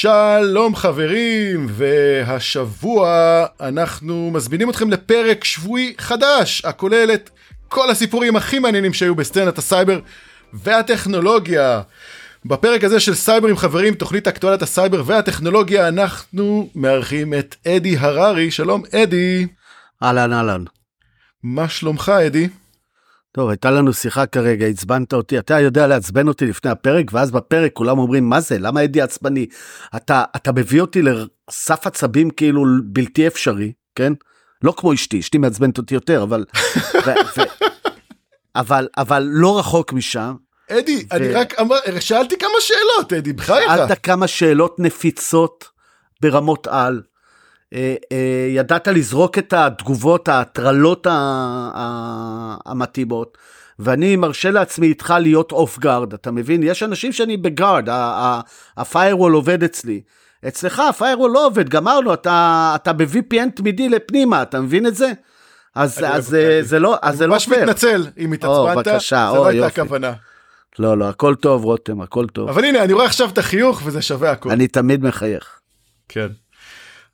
שלום חברים, והשבוע אנחנו מזמינים אתכם לפרק שבועי חדש, הכולל את כל הסיפורים הכי מעניינים שהיו בסצנת הסייבר והטכנולוגיה. בפרק הזה של סייבר עם חברים, תוכנית אקטואליית הסייבר והטכנולוגיה, אנחנו מארחים את אדי הררי. שלום אדי. אהלן אהלן. מה שלומך אדי? טוב, הייתה לנו שיחה כרגע, עצבנת אותי, אתה יודע לעצבן אותי לפני הפרק, ואז בפרק כולם אומרים, מה זה, למה אדי עצבני? אתה, אתה מביא אותי לסף עצבים כאילו בלתי אפשרי, כן? לא כמו אשתי, אשתי מעצבנת אותי יותר, אבל... ו, ו, אבל, אבל לא רחוק משם. אדי, ו... אני רק אמר, שאלתי כמה שאלות, אדי, בחייך. שאלת כמה שאלות נפיצות ברמות על. אה, אה, ידעת לזרוק את התגובות, ההטרלות המתאימות, ואני מרשה לעצמי איתך להיות off guard, אתה מבין? יש אנשים שאני ב guard, ה firewall עובד אצלי. אצלך ה firewall לא עובד, גמרנו, אתה, אתה ב-VPN תמידי לפנימה, אתה מבין את זה? אז, אז אה, זה לא, אז זה לא פייר. אני ממש מתנצל אם התעצבנת, זה לא הייתה הכוונה. לא, לא, הכל טוב, רותם, הכל טוב. אבל הנה, אני רואה עכשיו את החיוך וזה שווה הכל. אני תמיד מחייך. כן.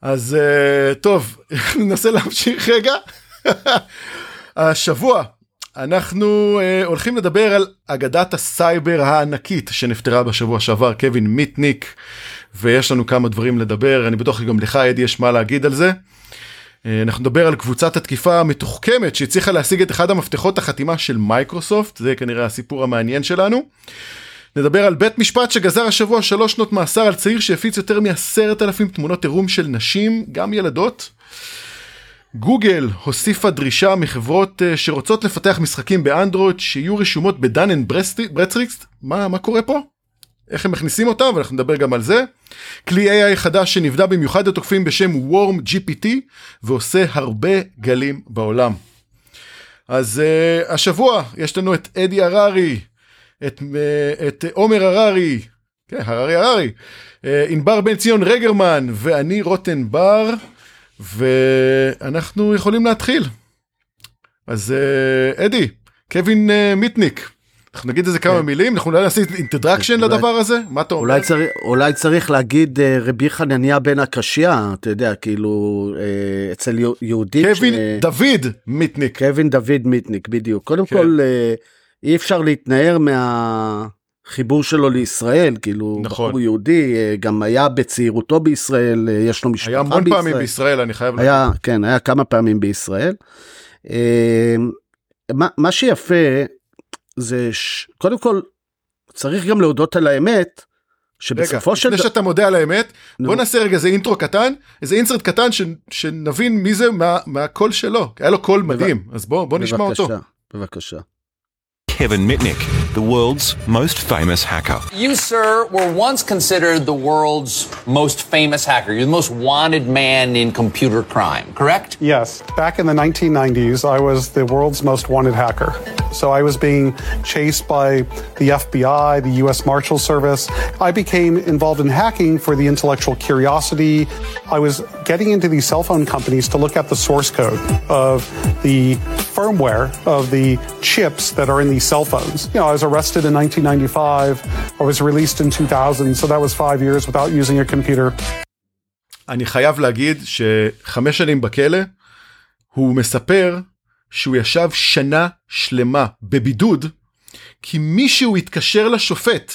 אז uh, טוב, ננסה להמשיך רגע. השבוע אנחנו uh, הולכים לדבר על אגדת הסייבר הענקית שנפטרה בשבוע שעבר, קווין מיטניק, ויש לנו כמה דברים לדבר, אני בטוח שגם לך אדי יש מה להגיד על זה. Uh, אנחנו נדבר על קבוצת התקיפה המתוחכמת שהצליחה להשיג את אחד המפתחות החתימה של מייקרוסופט, זה כנראה הסיפור המעניין שלנו. נדבר על בית משפט שגזר השבוע שלוש שנות מאסר על צעיר שהפיץ יותר מעשרת אלפים תמונות עירום של נשים, גם ילדות. גוגל הוסיפה דרישה מחברות uh, שרוצות לפתח משחקים באנדרואיד שיהיו רשומות ב Dun & Bradstreet, מה, מה קורה פה? איך הם מכניסים אותם ואנחנו נדבר גם על זה. כלי AI חדש שנבדה במיוחד לתוקפים בשם WormGPT ועושה הרבה גלים בעולם. אז uh, השבוע יש לנו את אדי הררי, את, את עומר הררי, כן, הררי הררי, אה, ענבר בן ציון רגרמן ואני רותם בר, ואנחנו יכולים להתחיל. אז אה, אדי, קווין אה, מיטניק, אנחנו נגיד איזה כמה כן. מילים, אנחנו אולי נעשה introduction לדבר הזה, מה אתה אומר? אולי צריך להגיד רבי חנניה בן עקשיא, אתה יודע, כאילו אצל יהודים. קווין דוד מיטניק. קווין דוד מיטניק, בדיוק. קודם כן. כל, אי אפשר להתנער מהחיבור שלו לישראל, כאילו, נכון. בחור יהודי, אה, גם היה בצעירותו בישראל, אה, יש לו משפחה בישראל. היה המון פעמים בישראל, אני חייב היה, להגיד. כן, היה כמה פעמים בישראל. אה, מה, מה שיפה זה, ש... קודם כל, צריך גם להודות על האמת, שבסופו רגע, של... רגע, לפני שאתה מודה על האמת, נו. בוא נעשה רגע איזה אינטרו קטן, איזה אינסרט קטן ש... שנבין מי זה מה... מהקול שלו, היה לו קול מדהים, אז בוא, בוא נשמע אותו. בבקשה, בבקשה. Kevin Mitnick, the world's most famous hacker. You, sir, were once considered the world's most famous hacker. You're the most wanted man in computer crime, correct? Yes. Back in the 1990s, I was the world's most wanted hacker. So I was being chased by the FBI, the US Marshal Service. I became involved in hacking for the intellectual curiosity. I was getting into these cell phone companies to look at the source code of the firmware of the chips that are in these cell phones. You know, I was arrested in 1995. I was released in 2000, so that was five years without using a computer. אני חייב להגיד שחמש שנים בכלא, הוא מספר שהוא ישב שנה שלמה בבידוד, כי מישהו התקשר לשופט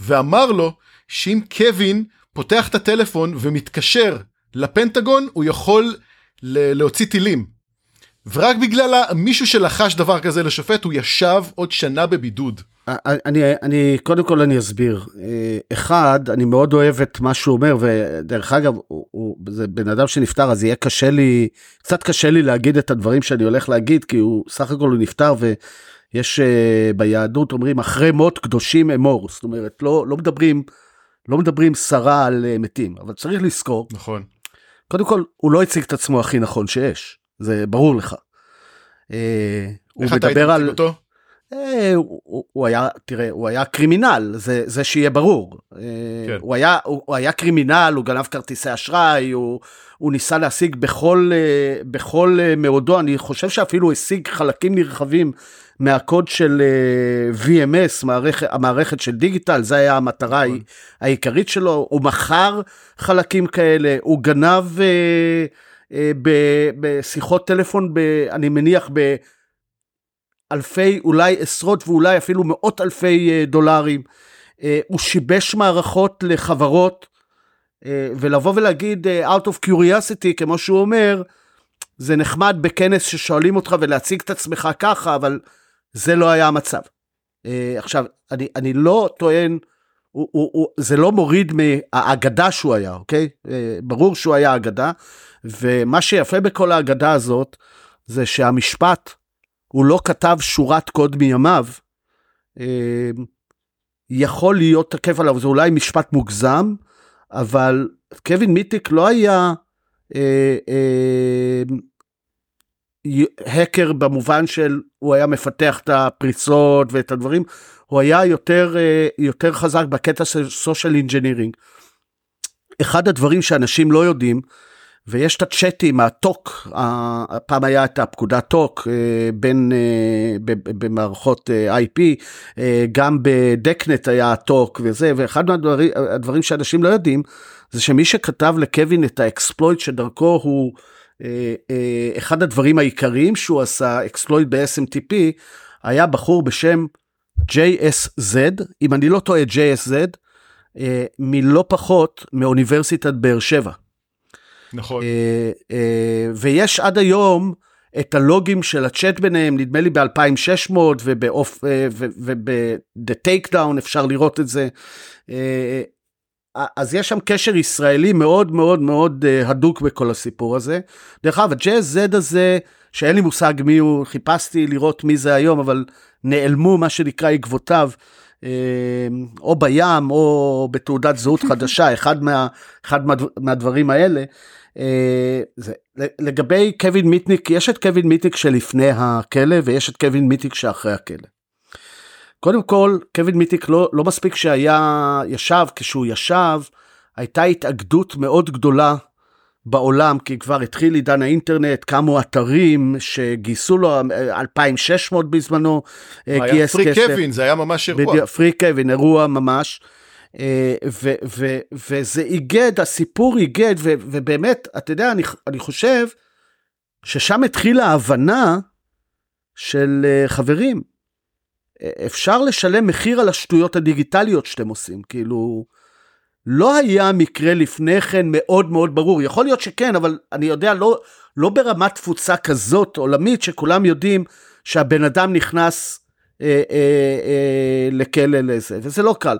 ואמר לו שאם קווין פותח את הטלפון ומתקשר לפנטגון, הוא יכול להוציא טילים. ורק בגלל מישהו שלחש דבר כזה לשופט הוא ישב עוד שנה בבידוד. אני, אני קודם כל אני אסביר. אה, אחד, אני מאוד אוהב את מה שהוא אומר, ודרך אגב, הוא, הוא, זה בן אדם שנפטר, אז יהיה קשה לי, קצת קשה לי להגיד את הדברים שאני הולך להגיד, כי הוא סך הכל הוא נפטר, ויש uh, ביהדות אומרים, אחרי מות קדושים אמור, זאת אומרת, לא, לא מדברים, לא מדברים סרה על uh, מתים, אבל צריך לזכור. נכון. קודם כל, הוא לא הציג את עצמו הכי נכון שיש. זה ברור לך. אה, אתה היית מציג אותו? אה, הוא, הוא היה, תראה, הוא היה קרימינל, זה, זה שיהיה ברור. אה, כן. הוא, היה, הוא, הוא היה קרימינל, הוא גנב כרטיסי אשראי, הוא, הוא ניסה להשיג בכל, בכל מאודו, אני חושב שאפילו השיג חלקים נרחבים מהקוד של VMS, מערכת, המערכת של דיגיטל, זה היה המטרה נכון. העיקרית שלו, הוא מכר חלקים כאלה, הוא גנב בשיחות טלפון, ב, אני מניח, ב... אלפי, אולי עשרות ואולי אפילו מאות אלפי אה, דולרים. אה, הוא שיבש מערכות לחברות, אה, ולבוא ולהגיד אה, out of curiosity, כמו שהוא אומר, זה נחמד בכנס ששואלים אותך ולהציג את עצמך ככה, אבל זה לא היה המצב. אה, עכשיו, אני, אני לא טוען, הוא, הוא, הוא, זה לא מוריד מהאגדה שהוא היה, אוקיי? אה, ברור שהוא היה אגדה, ומה שיפה בכל האגדה הזאת, זה שהמשפט, הוא לא כתב שורת קוד מימיו, אה, יכול להיות תקף עליו, זה אולי משפט מוגזם, אבל קווין מיטניק לא היה אה, אה, האקר במובן של הוא היה מפתח את הפריצות ואת הדברים, הוא היה יותר, אה, יותר חזק בקטע של social engineering. אחד הדברים שאנשים לא יודעים, ויש את הצ'אטים, ה talk, פעם היה את הפקודת talk אה, בין, אה, במערכות אה, IP, גם ב DECnet היה ה talk וזה, ואחד מהדברים הדברים שאנשים לא יודעים, זה שמי שכתב לקווין את ה exploit שדרכו הוא, אחד הדברים העיקריים שהוא עשה, exploit ב-SMTP, היה בחור בשם JSZ, אם אני לא טועה JSZ, לא פחות מאוניברסיטת באר שבע. נכון. אה, אה, ויש עד היום את הלוגים של הצ'אט ביניהם, נדמה לי ב-2600 וב-The Takedown אפשר לראות את זה. אה, אז יש שם קשר ישראלי מאוד מאוד מאוד אה, הדוק בכל הסיפור הזה. דרך אגב, ה-JSZ הזה, שאין לי מושג מי הוא, חיפשתי לראות מי זה היום, אבל נעלמו מה שנקרא עקבותיו. אה, או בים או בתעודת זהות חדשה, אחד, מה, אחד מה, מהדברים האלה. אה, זה, לגבי קווין מיטניק, יש את קווין מיטניק שלפני הכלא ויש את קווין מיטניק שאחרי הכלא. קודם כל, קווין מיטניק לא, לא מספיק שהיה, ישב, כשהוא ישב, הייתה התאגדות מאוד גדולה בעולם, כי כבר התחיל עידן האינטרנט, קמו אתרים שגייסו לו 2,600 בזמנו, אה, היה גייס free כסף. קווין, זה היה ממש אירוע. בדיוק, free קווין, אירוע ממש. אה, ו- ו- וזה איגד, הסיפור איגד, ו- ובאמת, אתה יודע, אני, אני חושב ששם התחילה ההבנה של אה, חברים, אפשר לשלם מחיר על השטויות הדיגיטליות שאתם עושים, כאילו, לא היה מקרה לפני כן מאוד מאוד ברור, יכול להיות שכן, אבל אני יודע, לא, לא ברמת תפוצה כזאת עולמית, שכולם יודעים שהבן אדם נכנס אה, אה, אה, לכלא לזה, וזה לא קל.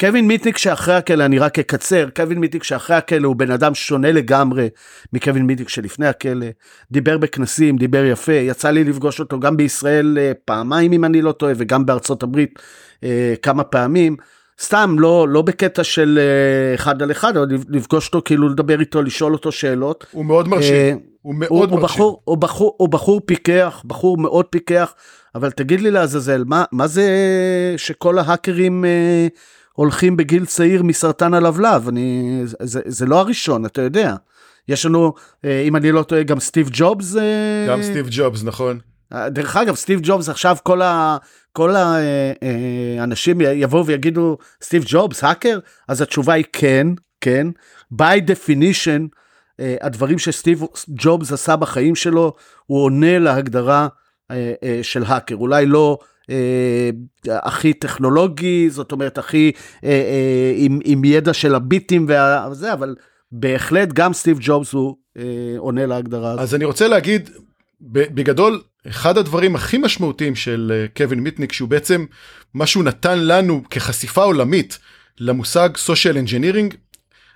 קווין מיטניק שאחרי הכלא, אני רק אקצר, קווין מיטניק שאחרי הכלא הוא בן אדם שונה לגמרי מקווין מיטניק שלפני הכלא, דיבר בכנסים, דיבר יפה, יצא לי לפגוש אותו גם בישראל אה, פעמיים אם אני לא טועה, וגם בארצות הברית אה, כמה פעמים. סתם, לא, לא בקטע של אה, אחד על אחד, אבל לפגוש אותו, כאילו לדבר איתו, לשאול אותו שאלות. הוא מאוד מרשים. הוא הוא, מאוד הוא, מרשים. בחור, הוא, בחור, הוא בחור פיקח, בחור מאוד פיקח, אבל תגיד לי לעזאזל, מה, מה זה שכל ההאקרים אה, הולכים בגיל צעיר מסרטן הלבלב? אני, זה, זה לא הראשון, אתה יודע. יש לנו, אה, אם אני לא טועה, גם סטיב ג'ובס. אה, גם סטיב ג'ובס, נכון. דרך אגב, סטיב ג'ובס עכשיו כל, ה, כל האנשים יבואו ויגידו, סטיב ג'ובס, האקר? אז התשובה היא כן, כן. by definition, אה, הדברים שסטיב ג'ובס עשה בחיים שלו, הוא עונה להגדרה אה, אה, של האקר. אולי לא אה, הכי טכנולוגי, זאת אומרת, הכי אה, אה, עם, עם ידע של הביטים וזה, אבל בהחלט גם סטיב ג'ובס הוא אה, עונה להגדרה הזאת. אז אני רוצה להגיד, בגדול, אחד הדברים הכי משמעותיים של אה, קווין מיטניק, שהוא בעצם מה שהוא נתן לנו כחשיפה עולמית למושג social engineering,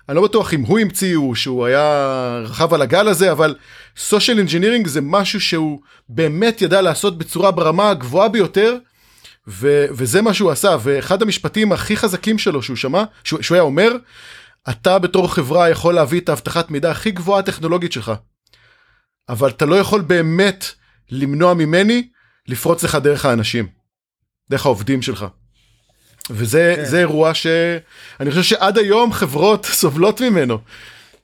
אני לא בטוח אם הוא המציא או שהוא היה רכב על הגל הזה, אבל social engineering זה משהו שהוא באמת ידע לעשות בצורה ברמה הגבוהה ביותר, ו- וזה מה שהוא עשה, ואחד המשפטים הכי חזקים שלו שהוא שמע, שהוא, שהוא היה אומר, אתה בתור חברה יכול להביא את האבטחת מידע הכי גבוהה הטכנולוגית שלך, אבל אתה לא יכול באמת למנוע ממני לפרוץ לך דרך האנשים. דרך העובדים שלך. וזה כן. אירוע שאני חושב שעד היום חברות סובלות ממנו.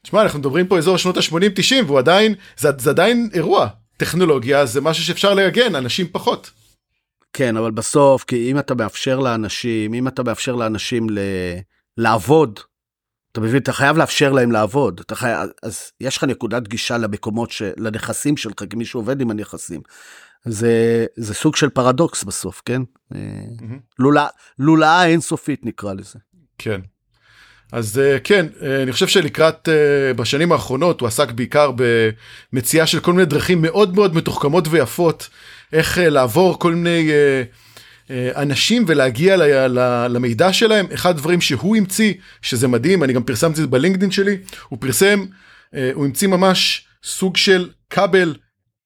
תשמע אנחנו מדברים פה אזור שנות ה-80-90 והוא עדיין זה, זה עדיין אירוע טכנולוגיה זה משהו שאפשר להגן אנשים פחות. כן, אבל בסוף, כי אם אתה מאפשר לאנשים, אם אתה מאפשר לאנשים ל... לעבוד, אתה מבין, אתה חייב לאפשר להם לעבוד. אתה חייב, אז יש לך נקודת גישה למקומות, ש... לנכסים שלך, כי מישהו עובד עם הנכסים. זה, זה סוג של פרדוקס בסוף, כן? מהמם. לולאה לולאה אינסופית נקרא לזה. כן. אז אה, כן, אה, אני חושב שלקראת, אה, בשנים האחרונות הוא עסק בעיקר במציאה של כל מיני דרכים מאוד מאוד מתוחכמות ויפות, איך אה, לעבור כל מיני אה, אה, אנשים ולהגיע למידע שלהם. אחד הדברים שהוא המציא, שזה מדהים, אני גם פרסמתי את זה בלינקדאין שלי, הוא פרסם, אה, הוא המציא ממש סוג של כבל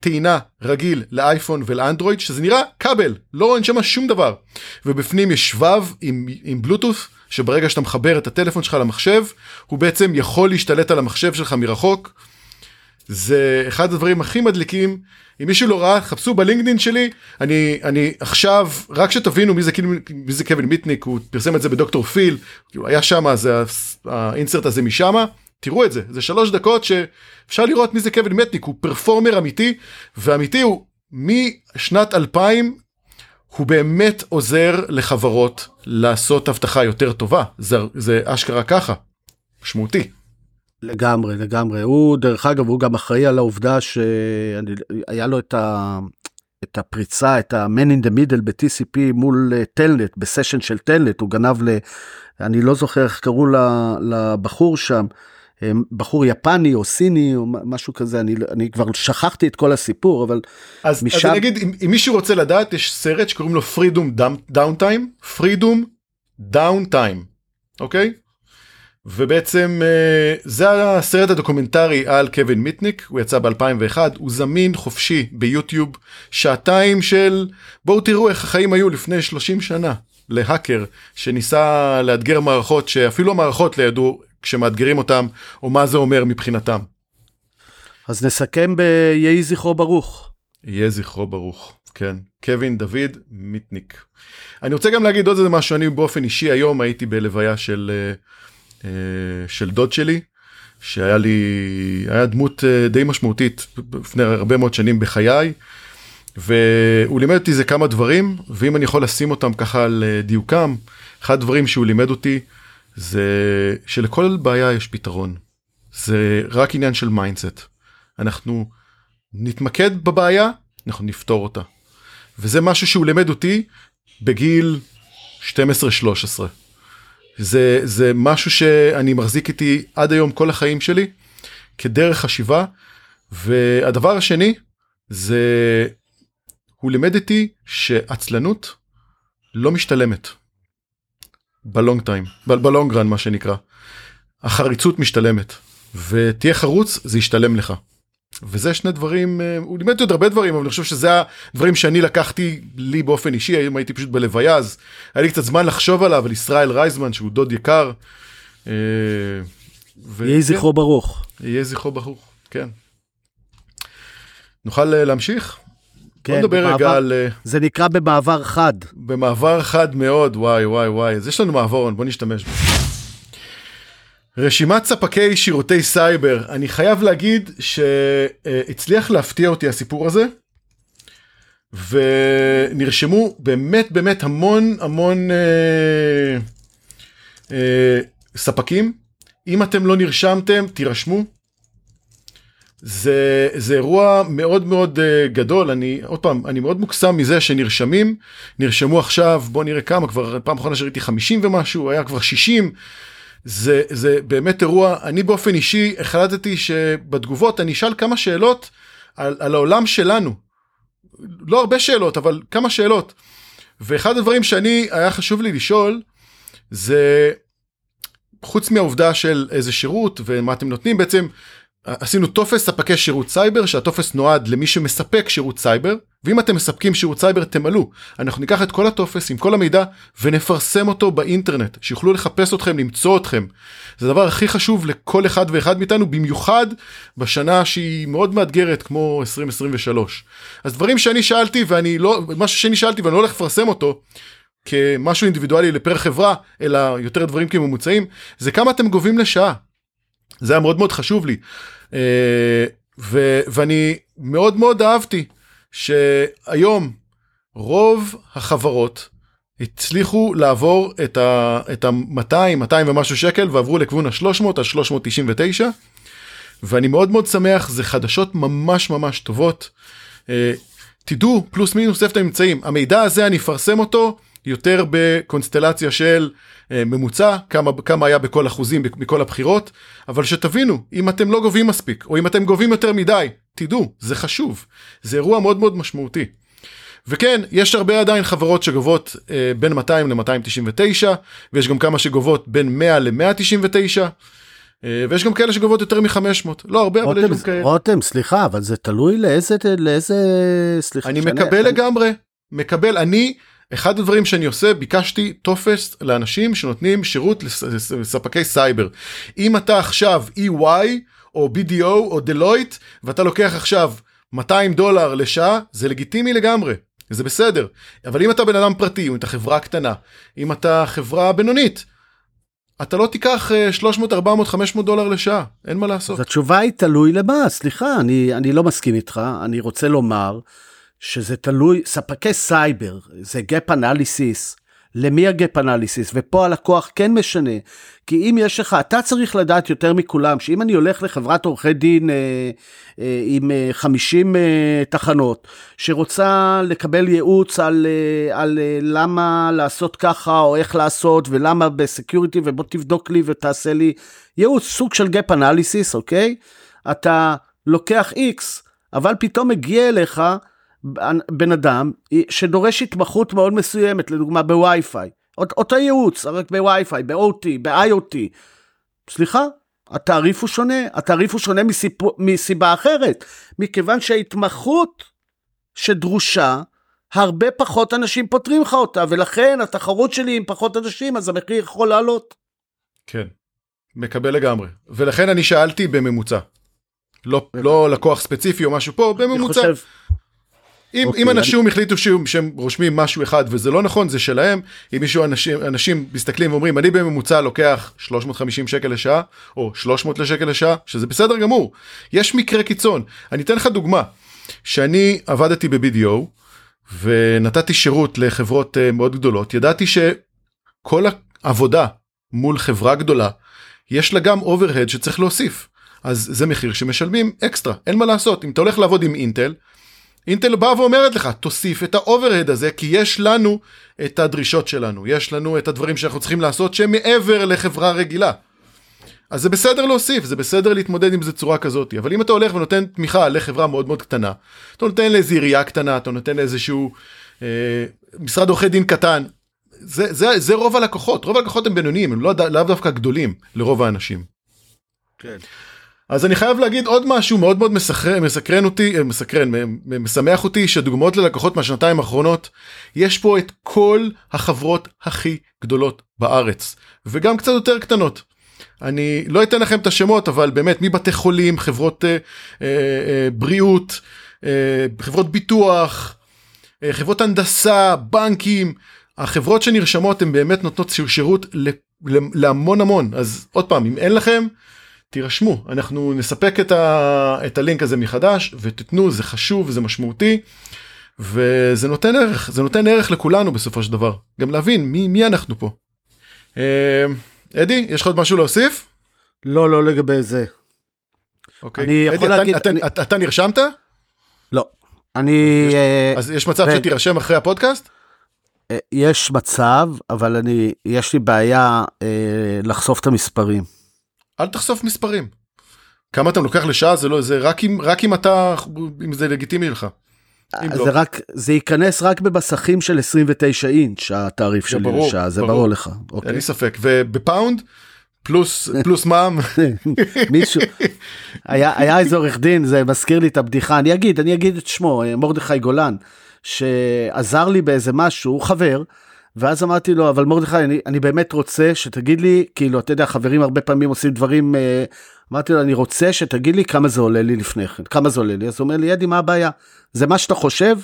טעינה רגיל לאייפון ולאנדרואיד, שזה נראה כבל, לא אין שם שום דבר. ובפנים יש שבב עם, עם בלוטות' שברגע שאתה מחבר את הטלפון שלך למחשב, הוא בעצם יכול להשתלט על המחשב שלך מרחוק. זה אחד הדברים הכי מדליקים. אם מישהו לא ראה, חפשו בלינקדאין שלי, אני, אני עכשיו, רק שתבינו מי זה, כאילו, מי זה קווין מיטניק, הוא פרסם את זה בדוקטור פיל, כאילו היה שם, אז ה- האינסרט הזה משמה, תראו את זה, זה שלוש דקות שאפשר לראות מי זה קווין מיטניק, הוא פרפורמר אמיתי, ואמיתי הוא משנת 2000 הוא באמת עוזר לחברות לעשות אבטחה יותר טובה, זה, זה אשכרה ככה, משמעותי. לגמרי, לגמרי. הוא, דרך אגב, הוא גם אחראי על העובדה שהיה לו את, ה... את הפריצה, את ה-man in the middle ב-TCP מול אה, טלנט, בסשן של טלנט, הוא גנב ל... אני לא זוכר איך קראו לבחור שם, אה, בחור יפני או סיני או משהו כזה, אני, אני כבר שכחתי את כל הסיפור, אבל אז, משם- אז אני אגיד, אם, אם מישהו רוצה לדעת, יש סרט שקוראים לו Freedom Downtime, Freedom Downtime, אוקיי? ובעצם אה, זה הסרט הדוקומנטרי על קווין מיטניק, הוא יצא ב-2001, הוא זמין חופשי ביוטיוב, שעתיים של בואו תראו איך החיים היו לפני 30 שנה להאקר שניסה לאתגר מערכות שאפילו המערכות לא ידעו כשמאתגרים אותם או מה זה אומר מבחינתם. אז נסכם ביהי זכרו ברוך. יהיה זכרו ברוך. כן, קווין דוד מיטניק. אני רוצה גם להגיד עוד איזה משהו, אני באופן אישי היום הייתי בלוויה של, אה, אה, של דוד שלי, שהיה לי, היה דמות אה, די משמעותית לפני הרבה מאוד שנים בחיי, והוא לימד אותי איזה כמה דברים, ואם אני יכול לשים אותם ככה על דיוקם, אחד הדברים שהוא לימד אותי זה שלכל בעיה יש פתרון. זה רק עניין של mindset. אנחנו נתמקד בבעיה, אנחנו נפתור אותה. וזה משהו שהוא לימד אותי בגיל 12-13. זה, זה משהו שאני מחזיק איתי עד היום כל החיים שלי כדרך חשיבה. והדבר השני זה הוא לימד אותי שעצלנות לא משתלמת. בלונג טיים, בלונג רן מה שנקרא. החריצות משתלמת ותהיה חרוץ זה ישתלם לך. וזה שני דברים, אה, הוא לימד עוד הרבה דברים, אבל אני חושב שזה הדברים שאני לקחתי לי באופן אישי, היום הייתי פשוט בלוויה, אז היה לי קצת זמן לחשוב עליו, על ישראל רייזמן, שהוא דוד יקר. אה, ו- יהי כן, זכרו ברוך. יהיה זכרו ברוך, כן. נוכל אה, להמשיך? כן, בוא נדבר במעבר- רגע על... אה, זה נקרא במעבר חד. במעבר חד מאוד, וואי וואי וואי, אז יש לנו מעברון, בוא נשתמש בו. רשימת ספקי שירותי סייבר, אני חייב להגיד שהצליח להפתיע אותי הסיפור הזה, ונרשמו באמת באמת המון המון אה, אה, ספקים. אם אתם לא נרשמתם, תירשמו. זה, זה אירוע מאוד מאוד uh, גדול, אני עוד פעם, אני מאוד מוקסם מזה שנרשמים, נרשמו עכשיו, בוא נראה כמה, כבר פעם אחרונה שראיתי 50 ומשהו, היה כבר 60, זה, זה באמת אירוע, אני באופן אישי החלטתי שבתגובות אני אשאל כמה שאלות על, על העולם שלנו, לא הרבה שאלות, אבל כמה שאלות, ואחד הדברים שאני, היה חשוב לי לשאול, זה חוץ מהעובדה של איזה שירות ומה אתם נותנים, בעצם עשינו טופס ספקי שירות סייבר שהטופס נועד למי שמספק שירות סייבר ואם אתם מספקים שירות סייבר תמלאו. אנחנו ניקח את כל הטופס עם כל המידע ונפרסם אותו באינטרנט, שיוכלו לחפש אתכם, למצוא אתכם. זה הדבר הכי חשוב לכל אחד ואחד מאיתנו, במיוחד בשנה שהיא מאוד מאתגרת כמו 2023. אז דברים שאני שאלתי ואני לא, משהו שאני שאלתי ואני לא הולך לפרסם אותו, כמשהו אינדיבידואלי לפר חברה, אלא יותר דברים כממוצעים, זה כמה אתם גובים לשעה. זה היה מאוד מאוד חשוב לי. אה, ו- ואני מאוד מאוד אהבתי שהיום רוב החברות הצליחו לעבור את ה-200, 200 ומשהו שקל ועברו לכיוון ה-300, ה-399. ואני מאוד מאוד שמח, זה חדשות ממש ממש טובות. אה, תדעו פלוס מינוס איפה אתם נמצאים. המידע הזה אני אפרסם אותו יותר בקונסטלציה של אה, ממוצע, כמה, כמה היה בכל אחוזים מכל הבחירות, אבל שתבינו, אם אתם לא גובים מספיק, או אם אתם גובים יותר מדי, תדעו, זה חשוב, זה אירוע מאוד מאוד משמעותי. וכן, יש הרבה עדיין חברות שגובות אה, בין 200 ל-299, ויש גם כמה שגובות בין 100 ל-199. אה, ויש גם כאלה שגובות יותר מ-500, לא הרבה, אבל יש גם כאלה. רותם, סליחה, אבל זה תלוי לאיזה, לאיזה, סליחה. אני מקבל לגמרי, מקבל, אני אחד הדברים שאני עושה, ביקשתי טופס לאנשים שנותנים שירות לספקי סייבר. אם אתה עכשיו EY או BDO או Deloitte ואתה לוקח עכשיו 200 דולר לשעה, זה לגיטימי לגמרי. זה בסדר, אבל אם אתה בן אדם פרטי, אם אתה חברה קטנה, אם אתה חברה בינונית, אתה לא תיקח 300, 400, 500 דולר לשעה, אין מה לעשות. אז התשובה היא תלוי למה, סליחה, אני, אני לא מסכים איתך, אני רוצה לומר שזה תלוי, ספקי סייבר, זה gap analysis, למי ה-gap analysis, ופה הלקוח כן משנה, כי אם יש לך, אתה צריך לדעת יותר מכולם, שאם אני הולך לחברת עורכי דין אה, אה, עם אה, 50 אה, תחנות, שרוצה לקבל ייעוץ על, אה, על אה, למה לעשות ככה, או איך לעשות, ולמה בסקיוריטי, ובוא תבדוק לי ותעשה לי ייעוץ, סוג של gap analysis, אוקיי? אתה לוקח X, אבל פתאום מגיע אליך, בן אדם שדורש התמחות מאוד מסוימת, לדוגמה בווי-פיי, אותו ייעוץ, רק בווי-פיי, ב-OT, ב-IoT. סליחה, התעריף הוא שונה, התעריף הוא שונה מסיפ... מסיבה אחרת, מכיוון שההתמחות שדרושה, הרבה פחות אנשים פותרים לך אותה, ולכן התחרות שלי עם פחות אנשים, אז המחיר יכול לעלות. כן, מקבל לגמרי. ולכן אני שאלתי בממוצע. לא, לא לקוח ספציפי או משהו פה, בממוצע. אני חושב... אם, okay, אוקיי, אם אנשים אני... החליטו שהם, שהם רושמים משהו אחד וזה לא נכון זה שלהם. אם מישהו אנשים אנשים מסתכלים ואומרים אני בממוצע לוקח 350 שקל לשעה או 300 שקל לשעה שזה בסדר גמור. יש מקרה קיצון. אני אתן לך דוגמה. שאני עבדתי ב-BDO ונתתי שירות לחברות uh, מאוד גדולות. ידעתי שכל העבודה מול חברה גדולה יש לה גם overhead שצריך להוסיף. אז זה מחיר שמשלמים אקסטרה. אין מה לעשות. אם אתה הולך לעבוד עם אינטל. אינטל באה ואומרת לך תוסיף את ה overhead הזה כי יש לנו את הדרישות שלנו יש לנו את הדברים שאנחנו צריכים לעשות שהם מעבר לחברה רגילה. אז זה בסדר להוסיף זה בסדר להתמודד עם זה צורה כזאת אבל אם אתה הולך ונותן תמיכה לחברה מאוד מאוד קטנה אתה נותן לאיזה עירייה קטנה אתה נותן לאיזשהו אה, משרד עורכי דין קטן זה, זה, זה רוב הלקוחות רוב הלקוחות הם בינוניים הם לא לאו דווקא גדולים לרוב האנשים. כן. אז אני חייב להגיד עוד משהו מאוד מאוד מסקרן, מסקרן אותי, אה, מסקרן, משמח אותי שדוגמאות ללקוחות מהשנתיים האחרונות, יש פה את כל החברות הכי גדולות בארץ, וגם קצת יותר קטנות. אני לא אתן לכם את השמות, אבל באמת מבתי חולים, חברות אה, אה, אה, בריאות, אה, חברות ביטוח, אה, חברות הנדסה, בנקים, החברות שנרשמות הן באמת נותנות שירות להמון המון, אז עוד פעם, אם אין לכם, תירשמו אנחנו נספק את, ה, את הלינק הזה מחדש ותתנו זה חשוב זה משמעותי וזה נותן ערך זה נותן ערך לכולנו בסופו של דבר גם להבין מי מי אנחנו פה. אה, אדי יש לך עוד משהו להוסיף? לא לא לגבי זה. אוקיי. אני יכול אדי, להגיד אתה, אני... אתה, אתה נרשמת? לא. אני יש, אה, אז יש מצב ו... שתירשם אחרי הפודקאסט? אה, יש מצב אבל אני יש לי בעיה אה, לחשוף את המספרים. אל תחשוף מספרים. כמה אתה לוקח לשעה זה לא זה רק אם רק אם אתה אם זה לגיטימי לך. זה לא. רק זה ייכנס רק במסכים של 29 אינץ' התעריף שלי לשעה זה ברור לך. אוקיי. אין לי ספק ובפאונד פלוס פלוס מע"מ. מישהו, היה, היה איזה עורך דין, זה מזכיר לי את הבדיחה, אני אגיד, אני אגיד את שמו, מרדכי גולן, שעזר לי באיזה משהו, הוא חבר, ואז אמרתי לו, אבל מרדכי, אני, אני באמת רוצה שתגיד לי, כאילו, אתה יודע, חברים הרבה פעמים עושים דברים, אה, אמרתי לו, אני רוצה שתגיד לי כמה זה עולה לי לפני כן, כמה זה עולה לי, אז הוא אומר לי, אדי, מה הבעיה? זה מה שאתה חושב,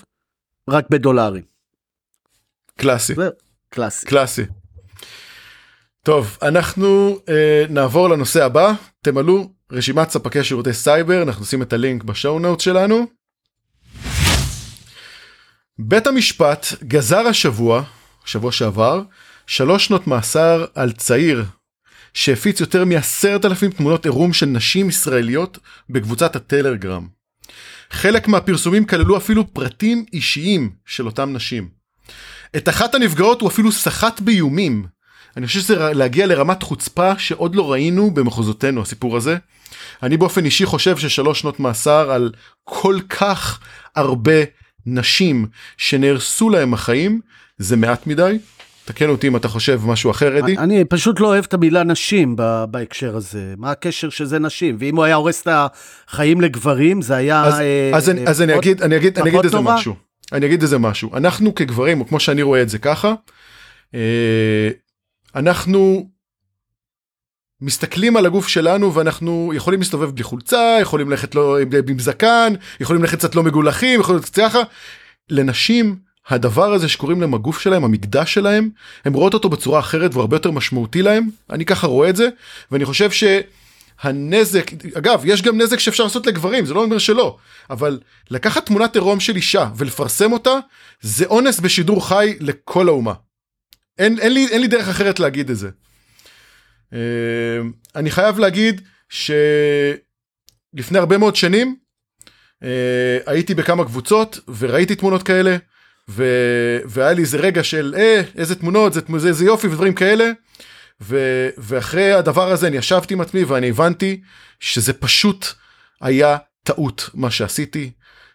רק בדולרים. קלאסי. זה קלאסי. קלאסי. טוב, אנחנו אה, נעבור לנושא הבא. תמלאו רשימת ספקי שירותי סייבר, אנחנו נשים את הלינק בשואו נוט שלנו. בית המשפט גזר השבוע, שבוע שעבר, שלוש שנות מאסר על צעיר שהפיץ יותר מעשרת אלפים תמונות עירום של נשים ישראליות בקבוצת הטלגרם. חלק מהפרסומים כללו אפילו פרטים אישיים של אותם נשים. את אחת הנפגעות הוא אפילו סחט באיומים. אני חושב שזה להגיע לרמת חוצפה שעוד לא ראינו במחוזותינו הסיפור הזה. אני באופן אישי חושב ששלוש שנות מאסר על כל כך הרבה נשים שנהרסו להם החיים זה מעט מדי. תקן אותי אם אתה חושב משהו אחר אדי. אני פשוט לא אוהב את המילה נשים ב- בהקשר הזה, מה הקשר שזה נשים? ואם הוא היה הורס את החיים לגברים זה היה... אז, אה, אז, אני, אה, אז אני פחות- אגיד אני אגיד אני אגיד איזה? משהו אני אגיד איזה משהו אנחנו כגברים או כמו שאני רואה את זה ככה אה, אנחנו מסתכלים על הגוף שלנו ואנחנו יכולים להסתובב בלי חולצה יכולים ללכת לא עם זקן יכולים ללכת קצת לא מגולחים יכולים ללכת ככה לנשים הדבר הזה שקוראים להם הגוף שלהם המקדש שלהם הם רואות אותו בצורה אחרת והוא הרבה יותר משמעותי להם אני ככה רואה את זה ואני חושב ש... הנזק, אגב, יש גם נזק שאפשר לעשות לגברים, זה לא אומר שלא, אבל לקחת תמונת עירום של אישה ולפרסם אותה, זה אונס בשידור חי לכל האומה. אין, אין, לי, אין לי דרך אחרת להגיד את זה. אה, אני חייב להגיד שלפני הרבה מאוד שנים, אה, הייתי בכמה קבוצות וראיתי תמונות כאלה, ו... והיה לי איזה רגע של אה, איזה תמונות, זה, זה, זה יופי ודברים כאלה. ו... ואחרי הדבר הזה אני ישבתי עם עצמי ואני הבנתי שזה פשוט היה טעות מה שעשיתי,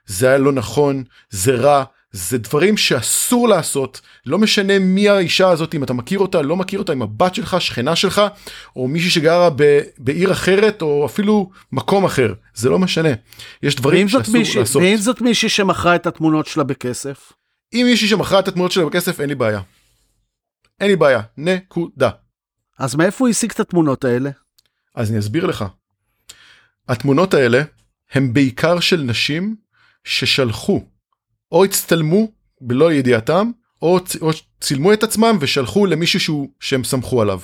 זה היה לא נכון, זה רע, זה דברים שאסור לעשות, לא משנה מי האישה הזאת, אם אתה מכיר אותה, לא מכיר אותה, אם הבת שלך, שכנה שלך, או מישהי שגרה ב... בעיר אחרת, או אפילו מקום אחר, זה לא משנה. יש דברים שאסור מישהי, לעשות. ואם זאת מישהי שמכרה את התמונות שלה בכסף? אם מישהי שמכרה את התמונות שלה בכסף, אין לי בעיה. אין לי בעיה, נקודה. אז מאיפה הוא השיג את התמונות האלה? אז אני אסביר לך. התמונות האלה הם בעיקר של נשים ששלחו או הצטלמו בלא ידיעתם או, צ- או צילמו את עצמם ושלחו למישהו שהוא, שהם סמכו עליו.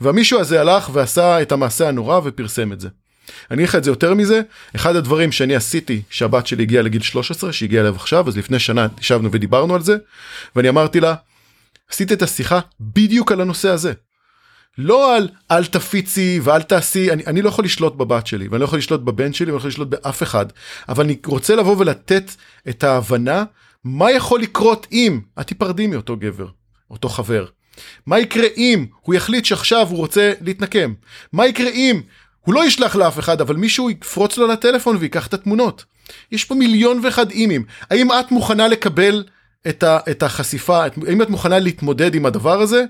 והמישהו הזה הלך ועשה את המעשה הנורא ופרסם את זה. אני אגיד לך את זה יותר מזה, אחד הדברים שאני עשיתי שהבת שלי הגיעה לגיל 13 שהגיעה אליו עכשיו אז לפני שנה ישבנו ודיברנו על זה ואני אמרתי לה עשית את השיחה בדיוק על הנושא הזה. לא על אל תפיצי ואל תעשי, אני, אני לא יכול לשלוט בבת שלי, ואני לא יכול לשלוט בבן שלי, ואני לא יכול לשלוט באף אחד, אבל אני רוצה לבוא ולתת את ההבנה מה יכול לקרות אם את תיפרדי מאותו גבר, אותו חבר. מה יקרה אם הוא יחליט שעכשיו הוא רוצה להתנקם? מה יקרה אם הוא לא ישלח לאף אחד, אבל מישהו יפרוץ לו לטלפון ויקח את התמונות? יש פה מיליון ואחד אימים. האם את מוכנה לקבל את, ה, את החשיפה, את, האם את מוכנה להתמודד עם הדבר הזה?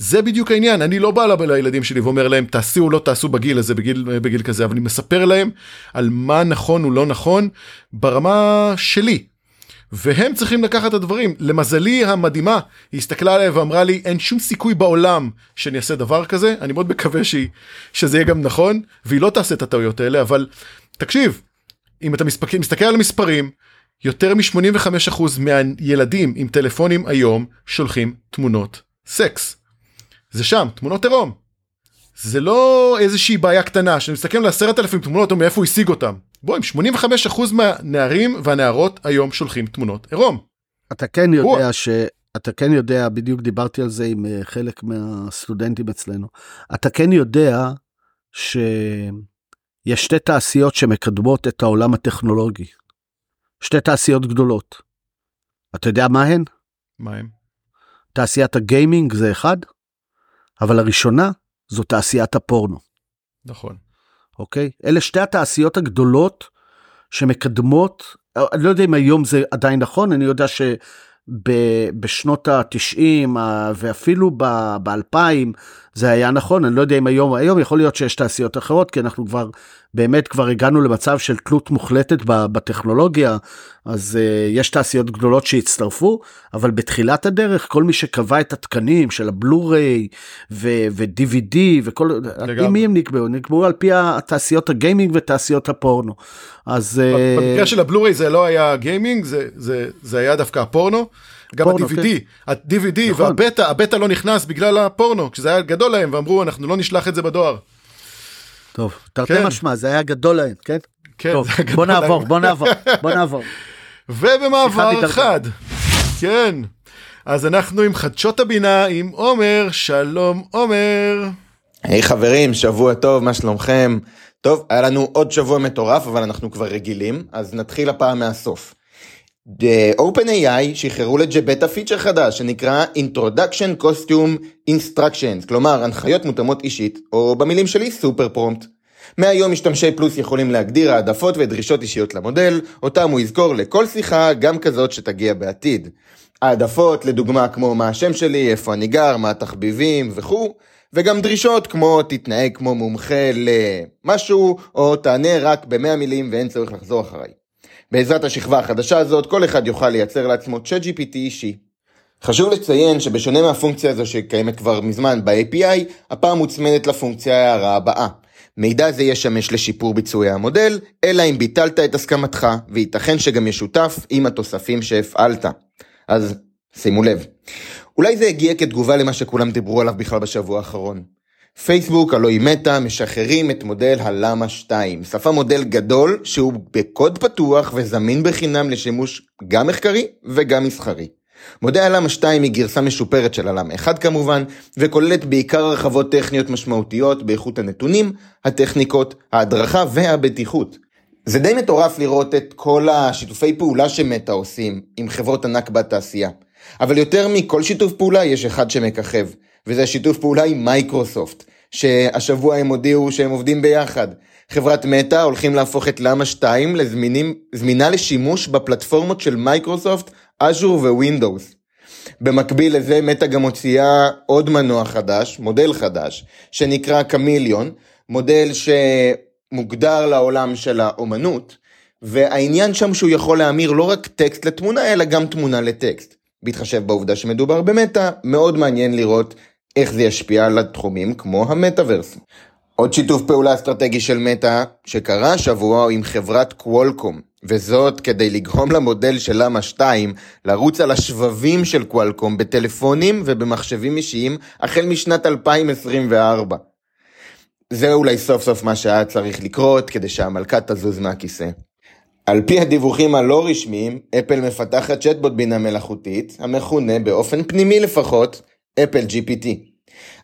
זה בדיוק העניין, אני לא בא לילדים שלי ואומר להם תעשו או לא תעשו בגיל הזה, בגיל, בגיל כזה, אבל אני מספר להם על מה נכון או לא נכון ברמה שלי. והם צריכים לקחת את הדברים. למזלי המדהימה, היא הסתכלה עליי ואמרה לי, אין שום סיכוי בעולם שאני אעשה דבר כזה, אני מאוד מקווה שהיא, שזה יהיה גם נכון, והיא לא תעשה את הטעויות האלה, אבל תקשיב, אם אתה מסתכל, מסתכל על המספרים, יותר מ-85% מהילדים עם טלפונים היום שולחים תמונות סקס. זה שם, תמונות עירום. זה לא איזושהי בעיה קטנה, שאני מסתכל על עשרת אלפים תמונות, או מאיפה הוא השיג אותם. בוא, עם 85% מהנערים והנערות היום שולחים תמונות עירום. אתה כן יודע וואו. ש... אתה כן יודע, בדיוק דיברתי על זה עם אה, חלק מהסטודנטים אצלנו, אתה כן יודע שיש שתי תעשיות שמקדמות את העולם הטכנולוגי. שתי תעשיות גדולות. אתה יודע מה הן? מה הם? תעשיית הגיימינג זה אחד, אבל הראשונה זו תעשיית הפורנו, נכון. אוקיי? אלה שתי התעשיות הגדולות שמקדמות, אני לא יודע אם היום זה עדיין נכון, אני יודע שבשנות ה-90 ואפילו ב-2000 זה היה נכון, אני לא יודע אם היום, היום יכול להיות שיש תעשיות אחרות, כי אנחנו כבר, באמת כבר הגענו למצב של תלות מוחלטת בטכנולוגיה, אז uh, יש תעשיות גדולות שהצטרפו, אבל בתחילת הדרך, כל מי שקבע את התקנים של הבלו-ריי ו-DVD וכל, על מי הם נקבעו? נקבעו על פי התעשיות הגיימינג ותעשיות הפורנו. אז... Uh, במקרה של הבלו-ריי זה לא היה גיימינג, זה, זה, זה היה דווקא הפורנו. גם ה-DVD, כן. ה-DVD נכון. והבטא, הבטא לא נכנס בגלל הפורנו, כשזה היה גדול להם ואמרו אנחנו לא נשלח את זה בדואר. טוב, תרתי כן. משמע, זה היה גדול להם, כן? כן, טוב, זה בוא נעבור, להם. בוא נעבור, בוא נעבור. ובמעבר חד, כן, אז אנחנו עם חדשות הבינה עם עומר, שלום עומר. היי hey, חברים, שבוע טוב, מה שלומכם? טוב, היה לנו עוד שבוע מטורף, אבל אנחנו כבר רגילים, אז נתחיל הפעם מהסוף. OpenAI שחררו לג'בטה פיצ'ר חדש שנקרא Introduction Costume Instructions, כלומר הנחיות מותאמות אישית, או במילים שלי סופר פרומפט. מהיום משתמשי פלוס יכולים להגדיר העדפות ודרישות אישיות למודל, אותם הוא יזכור לכל שיחה, גם כזאת שתגיע בעתיד. העדפות, לדוגמה כמו מה השם שלי, איפה אני גר, מה התחביבים וכו', וגם דרישות כמו תתנהג כמו מומחה למשהו, או תענה רק במאה מילים ואין צורך לחזור אחריי. בעזרת השכבה החדשה הזאת, כל אחד יוכל לייצר לעצמו ChatGPT אישי. חשוב לציין שבשונה מהפונקציה הזו שקיימת כבר מזמן ב-API, הפעם מוצמדת לפונקציה ההערה הבאה. מידע זה ישמש לשיפור ביצועי המודל, אלא אם ביטלת את הסכמתך, וייתכן שגם ישותף עם התוספים שהפעלת. אז שימו לב. אולי זה הגיע כתגובה למה שכולם דיברו עליו בכלל בשבוע האחרון. פייסבוק, הלוא היא מטא, משחררים את מודל הלמה 2, שפה מודל גדול שהוא בקוד פתוח וזמין בחינם לשימוש גם מחקרי וגם מסחרי. מודל הלמה 2 היא גרסה משופרת של הלמה 1 כמובן, וכוללת בעיקר הרחבות טכניות משמעותיות באיכות הנתונים, הטכניקות, ההדרכה והבטיחות. זה די מטורף לראות את כל השיתופי פעולה ש Meta עושים עם חברות ענק בתעשייה. אבל יותר מכל שיתוף פעולה יש אחד שמככב, וזה השיתוף פעולה עם מייקרוסופט, שהשבוע הם הודיעו שהם עובדים ביחד. חברת Meta הולכים להפוך את למה 2 לזמינה לשימוש בפלטפורמות של מייקרוסופט, Azure ו Windows. במקביל לזה Meta גם מוציאה עוד מנוע חדש, מודל חדש, שנקרא Chameleon, מודל שמוגדר לעולם של האומנות, והעניין שם שהוא יכול להמיר לא רק טקסט לתמונה, אלא גם תמונה לטקסט. בהתחשב בעובדה שמדובר ב Meta, מאוד מעניין לראות איך זה ישפיע על התחומים כמו המטאוורס. עוד שיתוף פעולה אסטרטגי של Meta שקרה השבוע עם חברת Qualcomm, וזאת כדי לגרום למודל של למה 2 לרוץ על השבבים של קוולקום בטלפונים ובמחשבים אישיים החל משנת 2024. זה אולי סוף סוף מה שהיה צריך לקרות כדי שהמלכה תזוז מהכיסא. על פי הדיווחים הלא רשמיים, אפל מפתחת צ'טבוט בינה מלאכותית, המכונה באופן פנימי לפחות, אפל GPT.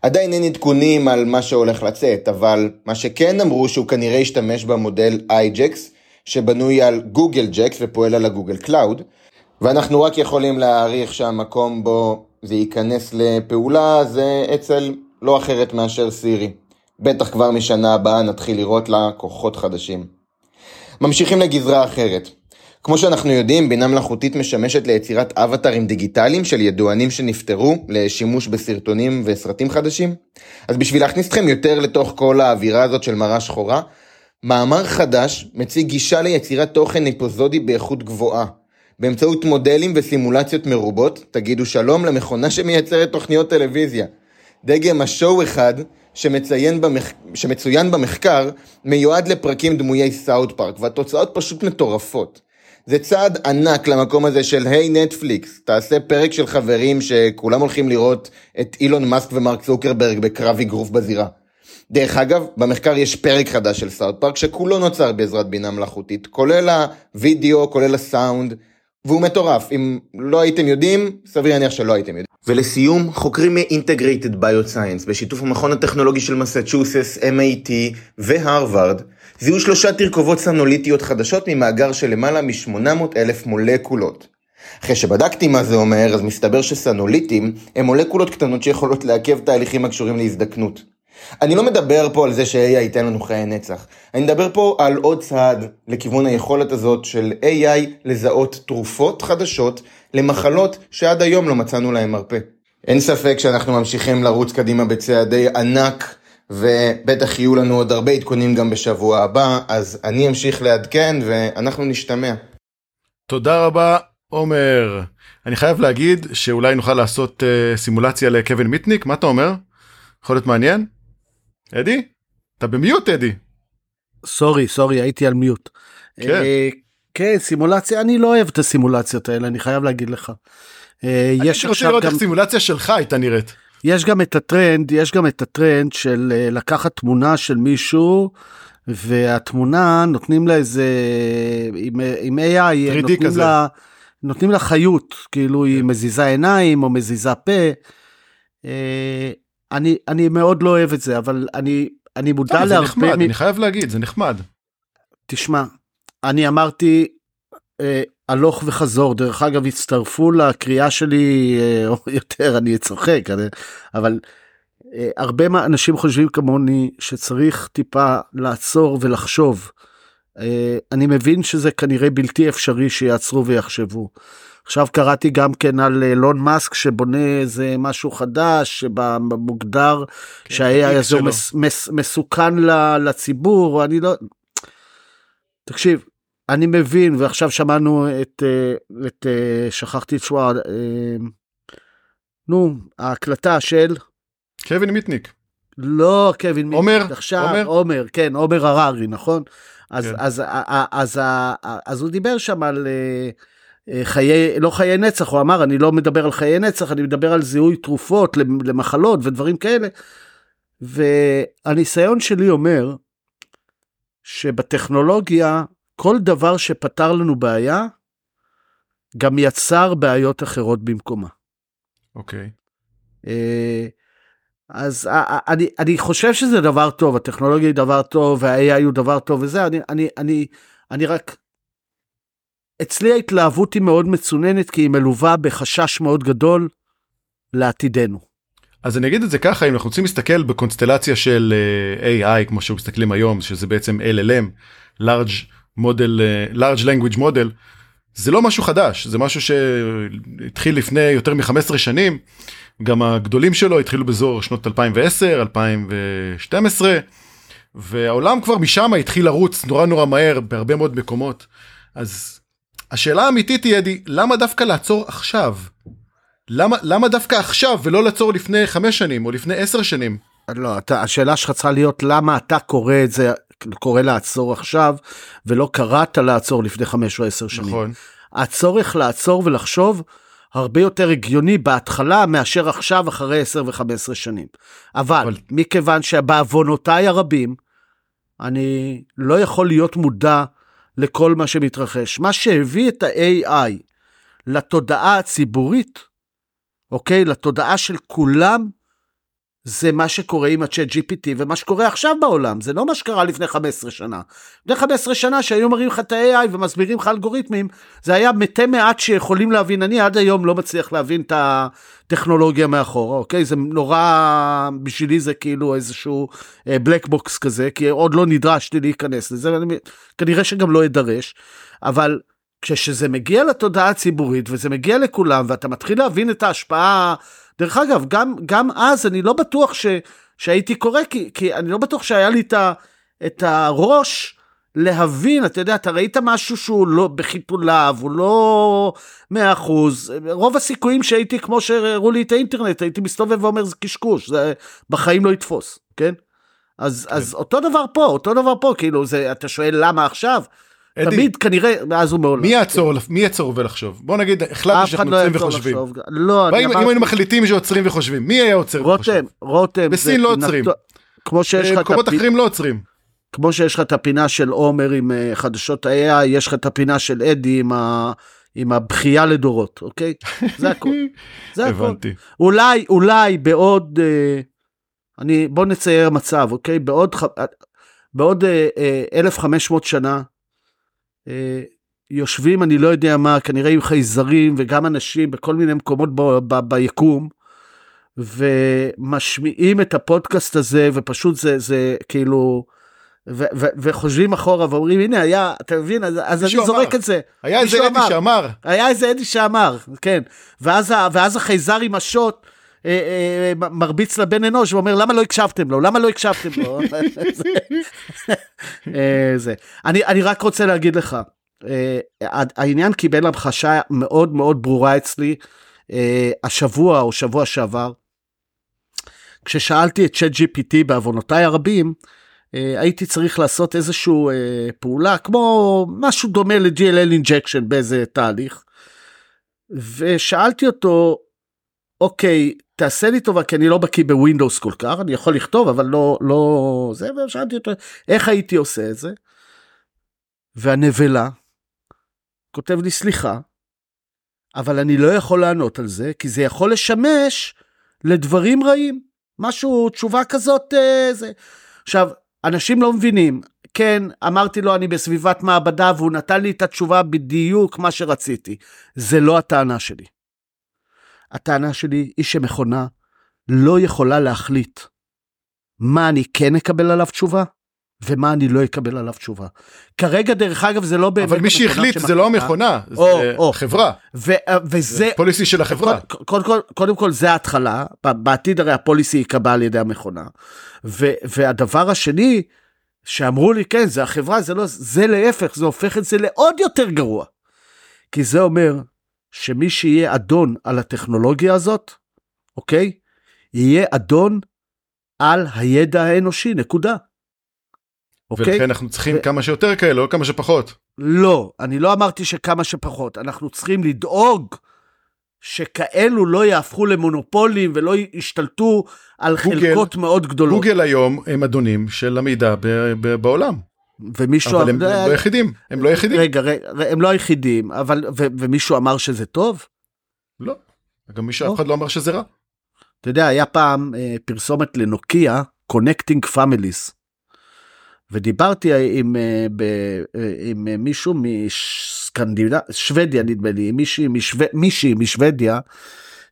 עדיין אין עדכונים על מה שהולך לצאת, אבל מה שכן אמרו שהוא כנראה ישתמש במודל iJax, שבנוי על Google JAX ופועל על ה Google Cloud, ואנחנו רק יכולים להעריך שהמקום בו זה ייכנס לפעולה זה אצל לא אחרת מאשר Siri. בטח כבר משנה הבאה נתחיל לראות לה כוחות חדשים. ממשיכים לגזרה אחרת. כמו שאנחנו יודעים, בינה מלאכותית משמשת ליצירת אבטרים דיגיטליים של ידוענים שנפטרו לשימוש בסרטונים וסרטים חדשים. אז בשביל להכניס אתכם יותר לתוך כל האווירה הזאת של מראה שחורה, מאמר חדש מציג גישה ליצירת תוכן אפיזודי באיכות גבוהה. באמצעות מודלים וסימולציות מרובות, תגידו שלום למכונה שמייצרת תוכניות טלוויזיה. דגם השואו אחד שמציין במח... שמצוין במחקר מיועד לפרקים דמויי סאוד פארק, והתוצאות פשוט מטורפות. זה צעד ענק למקום הזה של היי hey, נטפליקס, תעשה פרק של חברים שכולם הולכים לראות את אילון מאסק ומרק צוקרברג בקרב אגרוף בזירה. דרך אגב, במחקר יש פרק חדש של סאוט פארק שכולו נוצר בעזרת בינה מלאכותית, כולל הווידאו, כולל הסאונד, והוא מטורף. אם לא הייתם יודעים, סביר להניח שלא הייתם יודעים. ולסיום, חוקרים מ-Integrated Bioscience בשיתוף המכון הטכנולוגי של מסצ'וסס, MIT והרווארד, זיהו שלושה תרכובות סנוליטיות חדשות ממאגר של למעלה מ-800 אלף מולקולות. אחרי שבדקתי מה זה אומר, אז מסתבר שסנוליטים הם מולקולות קטנות שיכולות לעכב תהליכים הקשורים להזדקנות. אני לא מדבר פה על זה ש-AI ייתן לנו חיי נצח. אני מדבר פה על עוד צעד לכיוון היכולת הזאת של AI לזהות תרופות חדשות למחלות שעד היום לא מצאנו להן מרפא. אין ספק שאנחנו ממשיכים לרוץ קדימה בצעדי ענק, ובטח יהיו לנו עוד הרבה עדכונים גם בשבוע הבא, אז אני אמשיך לעדכן ואנחנו נשתמע. תודה רבה, עומר. אני חייב להגיד שאולי נוכל לעשות uh, סימולציה לקווין מיטניק, מה אתה אומר? יכול להיות מעניין? אדי? אתה במיוט, אדי. סורי, סורי, הייתי על מיוט. כן. אה, כן, סימולציה, אני לא אוהב את הסימולציות האלה, אני חייב להגיד לך. אני יש הייתי רוצה לראות גם, איך סימולציה שלך הייתה נראית. יש גם את הטרנד, יש גם את הטרנד של אה, לקחת תמונה של מישהו, והתמונה נותנים לה איזה, עם, עם AI, 3D נותנים כזה. לה, נותנים לה חיות, כאילו היא מזיזה עיניים או מזיזה פה. אה, אני, אני מאוד לא אוהב את זה, אבל אני, אני מודע לא, זה להרבה... נחמד, מ- אני חייב להגיד, זה נחמד. תשמע, אני אמרתי אה, הלוך וחזור, דרך אגב הצטרפו לקריאה שלי אה, או יותר, אני צוחק, אבל אה, הרבה אנשים חושבים כמוני שצריך טיפה לעצור ולחשוב. אה, אני מבין שזה כנראה בלתי אפשרי שיעצרו ויחשבו. עכשיו קראתי גם כן על אילון מאסק שבונה איזה משהו חדש שמוגדר כן, שלו. מס, מס, מסוכן לציבור, אני לא... תקשיב, אני מבין, ועכשיו שמענו את, אה, את אה, שכחתי את שמו, אה, נו, ההקלטה של, קווין מיטניק. לא קווין, עומר, מיט, עכשיו, עומר? עומר, כן, עומר הררי, נכון? אז, כן. אז, אז, אז, אז, אז הוא דיבר שם על אה, אה, חיי, לא חיי נצח, הוא אמר, אני לא מדבר על חיי נצח, אני מדבר על זיהוי תרופות למ- למחלות ודברים כאלה. והניסיון שלי אומר שבטכנולוגיה, כל דבר שפתר לנו בעיה, גם יצר בעיות אחרות במקומה. אוקיי. אה, אז אה, אה, אני, אני חושב שזה דבר טוב, הטכנולוגיה היא דבר טוב, וה-AI הוא דבר טוב וזה, אני, אני, אני, אני רק... אצלי ההתלהבות היא מאוד מצוננת, כי היא מלווה בחשש מאוד גדול לעתידנו. אז אני אגיד את זה ככה, אם אנחנו רוצים להסתכל בקונסטלציה של AI, כמו שמסתכלים היום, שזה בעצם LLM, large model, אה, large language model, זה לא משהו חדש, זה משהו שהתחיל לפני יותר מ-15 שנים, גם הגדולים שלו התחילו באזור שנות 2010, 2012, והעולם כבר משם התחיל לרוץ נורא נורא מהר בהרבה מאוד מקומות. אז השאלה האמיתית היא, אדי, למה דווקא לעצור עכשיו? למה, למה דווקא עכשיו ולא לעצור לפני חמש שנים או לפני עשר שנים? לא, אתה, השאלה שלך צריכה להיות למה אתה קורא את זה, קורא לעצור עכשיו, ולא קראת לעצור לפני חמש או עשר שנים. נכון. הצורך לעצור ולחשוב הרבה יותר הגיוני בהתחלה מאשר עכשיו אחרי 10 ו-15 שנים. אבל, אבל- מכיוון שבעוונותיי הרבים, אני לא יכול להיות מודע לכל מה שמתרחש. מה שהביא את ה-AI לתודעה הציבורית, אוקיי? לתודעה של כולם, זה מה שקורה עם ה-chat GPT ומה שקורה עכשיו בעולם, זה לא מה שקרה לפני 15 שנה. לפני 15 שנה שהיו מראים לך את ה-AI ומסבירים לך אלגוריתמים, זה היה מתי מעט שיכולים להבין, אני עד היום לא מצליח להבין את הטכנולוגיה מאחורה, אוקיי? זה נורא, בשבילי זה כאילו איזשהו black box כזה, כי עוד לא נדרשתי להיכנס לזה, ואני כנראה שגם לא אדרש, אבל כשזה מגיע לתודעה הציבורית וזה מגיע לכולם ואתה מתחיל להבין את ההשפעה, דרך אגב, גם, גם אז אני לא בטוח ש, שהייתי קורא, כי, כי אני לא בטוח שהיה לי את, ה, את הראש להבין, אתה יודע, אתה ראית משהו שהוא לא בחיתוליו, הוא לא מאה אחוז, רוב הסיכויים שהייתי, כמו שהראו לי את האינטרנט, הייתי מסתובב ואומר זה קשקוש, זה בחיים לא יתפוס, כן? אז, אז אותו דבר פה, אותו דבר פה, כאילו, זה, אתה שואל למה עכשיו? תמיד כנראה, מאז ומעולם. מי יעצור, מי יעצור ולחשוב? בוא נגיד, החלטנו שאנחנו לא עוצרים וחושבים. לא, אני אם היינו מחליטים שעוצרים וחושבים, מי היה עוצר וחושב? רותם, רותם. בסין לא עוצרים. כמו שיש לך במקומות אחרים לא עוצרים. כמו שיש לך את הפינה של עומר עם אה, חדשות ה-AI, יש לך את הפינה של אדי עם, ה... עם הבכייה לדורות, אוקיי? זה הכל. זה הכל. הבנתי. אולי, אולי בעוד, אה, אני, בוא נצייר מצב, אוקיי? בעוד, בעוד אה, אה, 1,500 שנה, יושבים, אני לא יודע מה, כנראה עם חייזרים וגם אנשים בכל מיני מקומות ב, ב, ביקום, ומשמיעים את הפודקאסט הזה, ופשוט זה, זה כאילו, ו, ו, וחושבים אחורה ואומרים, הנה היה, אתה מבין, אז, אז אני זורק אמר. את זה. היה איזה אדי אמר. שאמר, היה איזה אדי שאמר, כן. ואז, ואז החייזר עם השוט אה, אה, מרביץ לבן אנוש ואומר למה לא הקשבתם לו למה לא הקשבתם לו. אה, זה. אני, אני רק רוצה להגיד לך אה, העניין קיבל המחשה מאוד מאוד ברורה אצלי אה, השבוע או שבוע שעבר. כששאלתי את צ'אט GPT בעוונותיי הרבים אה, הייתי צריך לעשות איזושהי אה, פעולה כמו משהו דומה ל-GLL injection באיזה תהליך. ושאלתי אותו אוקיי תעשה לי טובה כי אני לא בקיא בווינדוס כל כך אני יכול לכתוב אבל לא לא זה ושאלתי אותו איך הייתי עושה את זה. והנבלה כותב לי סליחה אבל אני לא יכול לענות על זה כי זה יכול לשמש לדברים רעים משהו תשובה כזאת אה, זה עכשיו אנשים לא מבינים כן אמרתי לו אני בסביבת מעבדה והוא נתן לי את התשובה בדיוק מה שרציתי זה לא הטענה שלי. הטענה שלי היא שמכונה לא יכולה להחליט מה אני כן אקבל עליו תשובה ומה אני לא אקבל עליו תשובה. כרגע דרך אגב זה לא באמת אבל מי שהחליט זה לא המכונה, זה או, או. חברה, ו- וזה זה פוליסי של החברה. קודם, קודם, כל, קודם כל זה ההתחלה, בעתיד הרי הפוליסי ייקבע על ידי המכונה. ו, והדבר השני, שאמרו לי כן זה החברה זה לא זה להפך זה הופך את זה לעוד יותר גרוע. כי זה אומר שמי שיהיה אדון על הטכנולוגיה הזאת, אוקיי? יהיה אדון על הידע האנושי נקודה. אוקיי? ולכן אנחנו צריכים ו- כמה שיותר כאלה, לא כמה שפחות. לא, אני לא אמרתי שכמה שפחות, אנחנו צריכים לדאוג שכאלו לא יהפכו למונופולים ולא ישתלטו על גוגל- חלקות מאוד גדולות. גוגל היום הם אדונים של המידע ב- ב- בעולם, ומישהו... אבל הם הם לא יחידים, הם לא יחידים. רגע, רגע, הם לא היחידים, אבל... ו- ומישהו אמר שזה טוב? לא. גם מי שאף לא. אחד לא אמר שזה רע. אתה יודע, היה פעם אה, פרסומת לנוקיה, Connecting Families. ודיברתי עם, אה, ב, אה, עם אה, מישהו מסקנדינביה, שוודיה נדמה לי, מישהי, משו, מישהי משוודיה,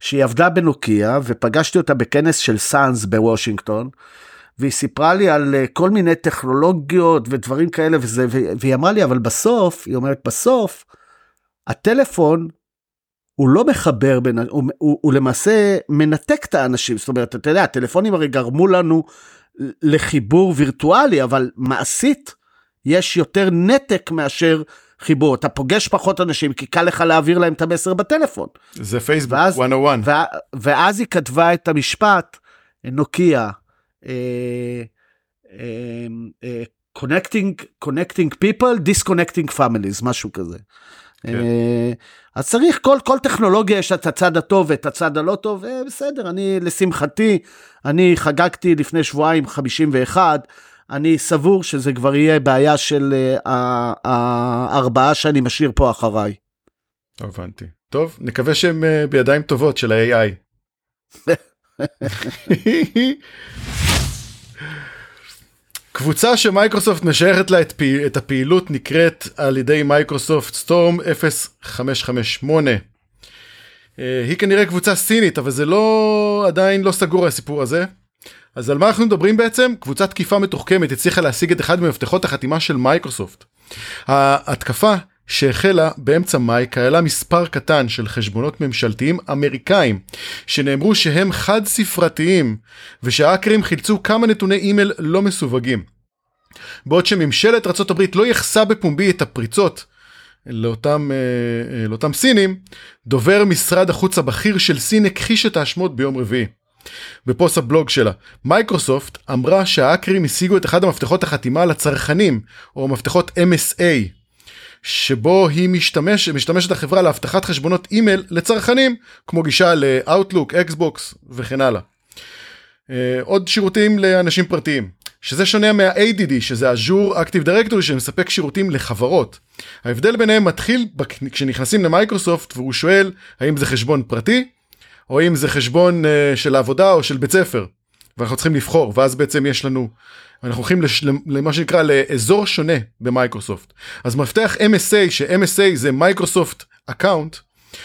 שהיא עבדה בנוקיה, ופגשתי אותה בכנס של סאנס בוושינגטון, והיא סיפרה לי על אה, כל מיני טכנולוגיות ודברים כאלה וזה, ו- והיא אמרה לי, אבל בסוף, היא אומרת, בסוף, הטלפון הוא לא מחבר בין, הוא, הוא, הוא למעשה מנתק את האנשים, זאת אומרת, אתה יודע, הטלפונים הרי גרמו לנו לחיבור וירטואלי, אבל מעשית יש יותר נתק מאשר חיבור. אתה פוגש פחות אנשים כי קל לך להעביר להם את המסר בטלפון. זה פייסבוק ואז- 101. וה, ואז היא כתבה את המשפט, נוקיה, connecting, connecting people, disconnecting families, משהו כזה. כן. אה, אז צריך, כל, כל טכנולוגיה יש את הצד הטוב ואת הצד הלא טוב, אה, בסדר, אני לשמחתי, אני חגגתי לפני שבועיים 51, אני סבור שזה כבר יהיה בעיה של אה, הארבעה שאני משאיר פה אחריי. הבנתי. טוב, נקווה שהם אה, בידיים טובות של ה-AI. קבוצה שמייקרוסופט משייכת לה את, פי, את הפעילות נקראת על ידי Microsoft Storm 0558. אה, היא כנראה קבוצה סינית אבל זה לא עדיין לא סגור הסיפור הזה. אז על מה אנחנו מדברים בעצם? קבוצת תקיפה מתוחכמת הצליחה להשיג את אחד ממפתחות החתימה של מייקרוסופט. ההתקפה שהחלה באמצע מאי כללה מספר קטן של חשבונות ממשלתיים אמריקאים שנאמרו שהם חד ספרתיים ושהאקרים חילצו כמה נתוני אימייל לא מסווגים. בעוד שממשלת ארה"ב לא יחסה בפומבי את הפריצות לאותם, אה, אה, לאותם סינים, דובר משרד החוץ הבכיר של סין הכחיש את האשמות ביום רביעי. בפוסט הבלוג שלה. מייקרוסופט אמרה שהאקרים השיגו את אחד המפתחות החתימה לצרכנים, או מפתחות MSA, שבו היא משתמש, משתמשת החברה לאבטחת חשבונות אימייל לצרכנים, כמו גישה ל-Outlook, Xbox וכן הלאה. אה, עוד שירותים לאנשים פרטיים, שזה שונה מה-ADD, שזה Azure Active Directory שמספק שירותים לחברות. ההבדל ביניהם מתחיל כשנכנסים למייקרוסופט והוא שואל האם זה חשבון פרטי, או אם זה חשבון uh, של העבודה או של בית ספר. ואנחנו צריכים לבחור, ואז בעצם יש לנו, אנחנו הולכים לש, למה שנקרא לאזור שונה במייקרוסופט. אז מפתח MSA, ש-MSA זה Microsoft Account,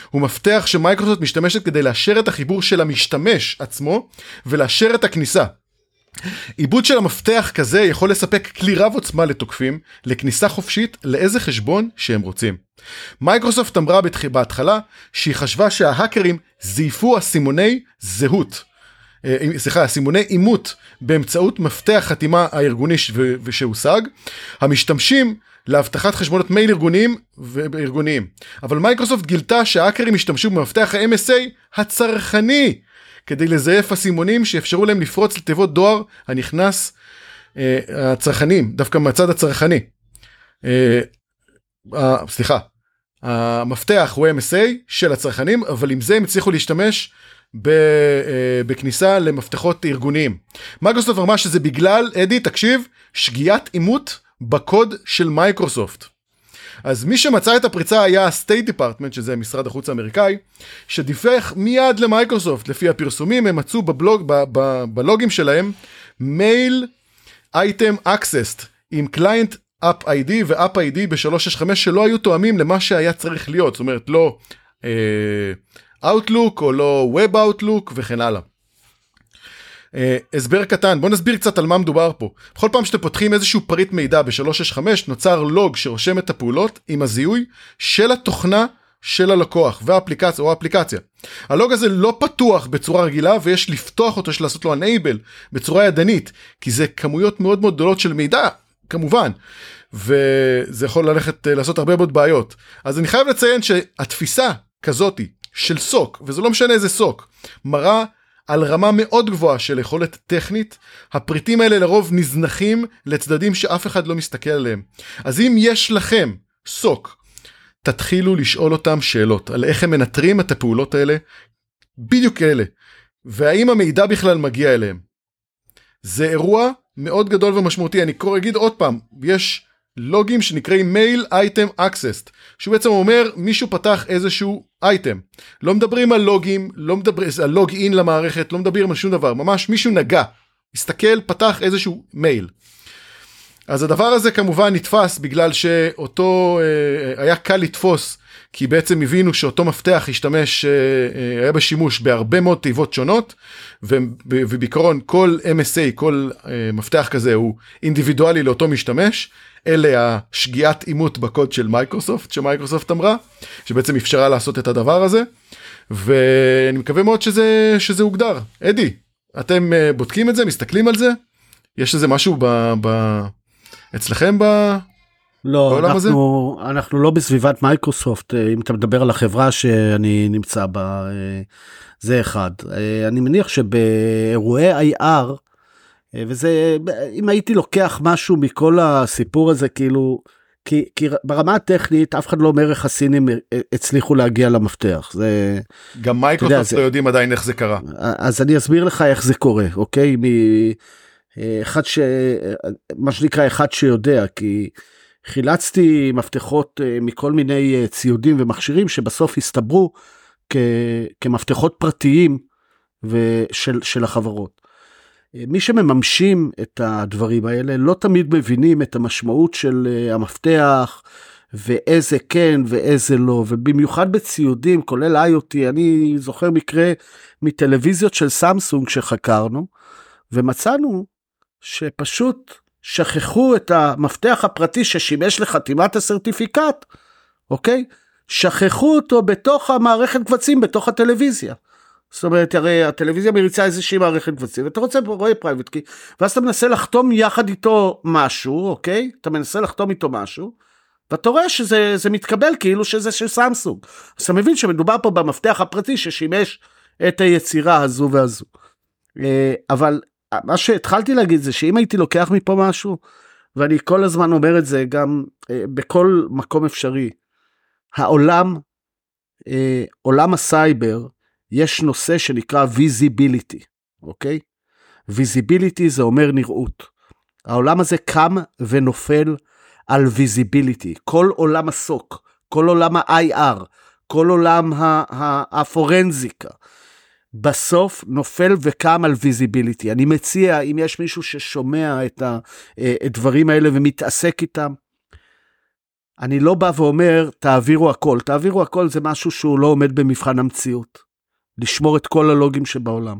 הוא מפתח שמייקרוסופט משתמשת כדי לאשר את החיבור של המשתמש עצמו ולאשר את הכניסה. עיבוד של המפתח כזה יכול לספק כלי רב עוצמה לתוקפים לכניסה חופשית לאיזה חשבון שהם רוצים. מייקרוסופט אמרה. בהתחלה שהיא חשבה שההאקרים זייפו אסימוני זהות. אה, סליחה, אסימוני אימות באמצעות מפתח חתימה הארגוני ש- ו- ושהושג, המשתמשים לאבטחת חשבונות מייל ארגוניים וארגוניים. אבל מייקרוסופט גילתה שההאקרים השתמשו במפתח ה-MSA הצרכני כדי לזייף אסימונים שאפשרו להם לפרוץ לתיבות דואר הנכנס אה, הצרכנים, דווקא מהצד הצרכני. אה, אה, סליחה, המפתח הוא MSA של הצרכנים, אבל עם זה הם הצליחו להשתמש בכניסה למפתחות ארגוניים. מייקרוסופט אמרה שזה בגלל, אדי, תקשיב, שגיאת אימות בקוד של מייקרוסופט. אז מי שמצא את הפריצה היה ה-State Department, שזה משרד החוץ האמריקאי, שדיווח מיד למייקרוסופט, לפי הפרסומים, הם מצאו בבלוג, ב, ב, בלוגים שלהם, mail item accessed עם client app ID ו-app ID ב-365 שלא היו תואמים למה שהיה צריך להיות, זאת אומרת לא אאוטלוק או לא ווב אאוטלוק וכן הלאה. Uh, הסבר קטן בוא נסביר קצת על מה מדובר פה בכל פעם שאתם פותחים איזשהו פריט מידע ב-365 נוצר לוג שרושם את הפעולות עם הזיהוי של התוכנה של הלקוח והאפליקציה או האפליקציה. הלוג הזה לא פתוח בצורה רגילה ויש לפתוח אותו יש לעשות לו enable בצורה ידנית כי זה כמויות מאוד מאוד גדולות של מידע כמובן וזה יכול ללכת uh, לעשות הרבה מאוד בעיות אז אני חייב לציין שהתפיסה כזאתי של סוק וזה לא משנה איזה סוק מראה על רמה מאוד גבוהה של יכולת טכנית, הפריטים האלה לרוב נזנחים לצדדים שאף אחד לא מסתכל עליהם. אז אם יש לכם סוק, תתחילו לשאול אותם שאלות על איך הם מנטרים את הפעולות האלה, בדיוק אלה, והאם המידע בכלל מגיע אליהם. זה אירוע מאוד גדול ומשמעותי, אני קורא, אגיד עוד פעם, יש לוגים שנקראים מייל אייטם accessed שהוא בעצם אומר מישהו פתח איזשהו אייטם לא מדברים על לוגים לא מדברים על לוג אין למערכת לא מדברים על שום דבר ממש מישהו נגע הסתכל פתח איזשהו מייל. אז הדבר הזה כמובן נתפס בגלל שאותו אה, היה קל לתפוס כי בעצם הבינו שאותו מפתח השתמש אה, אה, היה בשימוש בהרבה מאוד תיבות שונות ובעיקרון כל MSA כל אה, מפתח כזה הוא אינדיבידואלי לאותו משתמש. אלה השגיאת אימות בקוד של מייקרוסופט שמייקרוסופט אמרה שבעצם אפשרה לעשות את הדבר הזה. ואני מקווה מאוד שזה שזה הוגדר. אדי אתם בודקים את זה? מסתכלים על זה? יש איזה משהו ב, ב, אצלכם ב... לא? אנחנו, אנחנו לא בסביבת מייקרוסופט, אה, אם אתה מדבר על החברה שאני נמצא בה, אה, זה אחד. אה, אני מניח שבאירועי IR, וזה, אם הייתי לוקח משהו מכל הסיפור הזה, כאילו, כי, כי ברמה הטכנית אף אחד לא אומר איך הסינים הצליחו להגיע למפתח. זה... גם מייקרוסופט יודע, לא זה- יודעים עדיין איך זה קרה. אז אני אסביר לך איך זה קורה, אוקיי? מאחד ש... מה שנקרא אחד שיודע, כי חילצתי מפתחות אה, מכל מיני אה, ציודים ומכשירים שבסוף הסתברו כ... כמפתחות פרטיים ושל, של החברות. אה, מי שמממשים את הדברים האלה לא תמיד מבינים את המשמעות של המפתח ואיזה כן ואיזה לא, ובמיוחד בציודים, כולל IoT, אני זוכר מקרה מטלוויזיות של סמסונג שחקרנו, ומצאנו שפשוט שכחו את המפתח הפרטי ששימש לחתימת הסרטיפיקט, אוקיי? שכחו אותו בתוך המערכת קבצים, בתוך הטלוויזיה. זאת אומרת, הרי הטלוויזיה מריצה איזושהי מערכת קבצים, ואתה רוצה, רואה private key, ואז אתה מנסה לחתום יחד איתו משהו, אוקיי? אתה מנסה לחתום איתו משהו, ואתה רואה שזה זה מתקבל כאילו שזה של סמסונג. אז אתה מבין שמדובר פה במפתח הפרטי ששימש את היצירה הזו והזו. אה, אבל מה שהתחלתי להגיד זה שאם הייתי לוקח מפה משהו, ואני כל הזמן אומר את זה גם אה, בכל מקום אפשרי, העולם, אה, עולם הסייבר, יש נושא שנקרא visibility, אוקיי? visibility זה אומר נראות. העולם הזה קם ונופל על visibility. כל עולם ה-SOC, כל עולם ה-IR, כל עולם הפורנזיקה. בסוף נופל וקם על visibility. אני מציע, אם יש מישהו ששומע את הדברים האלה ומתעסק איתם, אני לא בא ואומר, תעבירו הכל. תעבירו הכל זה משהו שהוא לא עומד במבחן המציאות. לשמור את כל הלוגים שבעולם.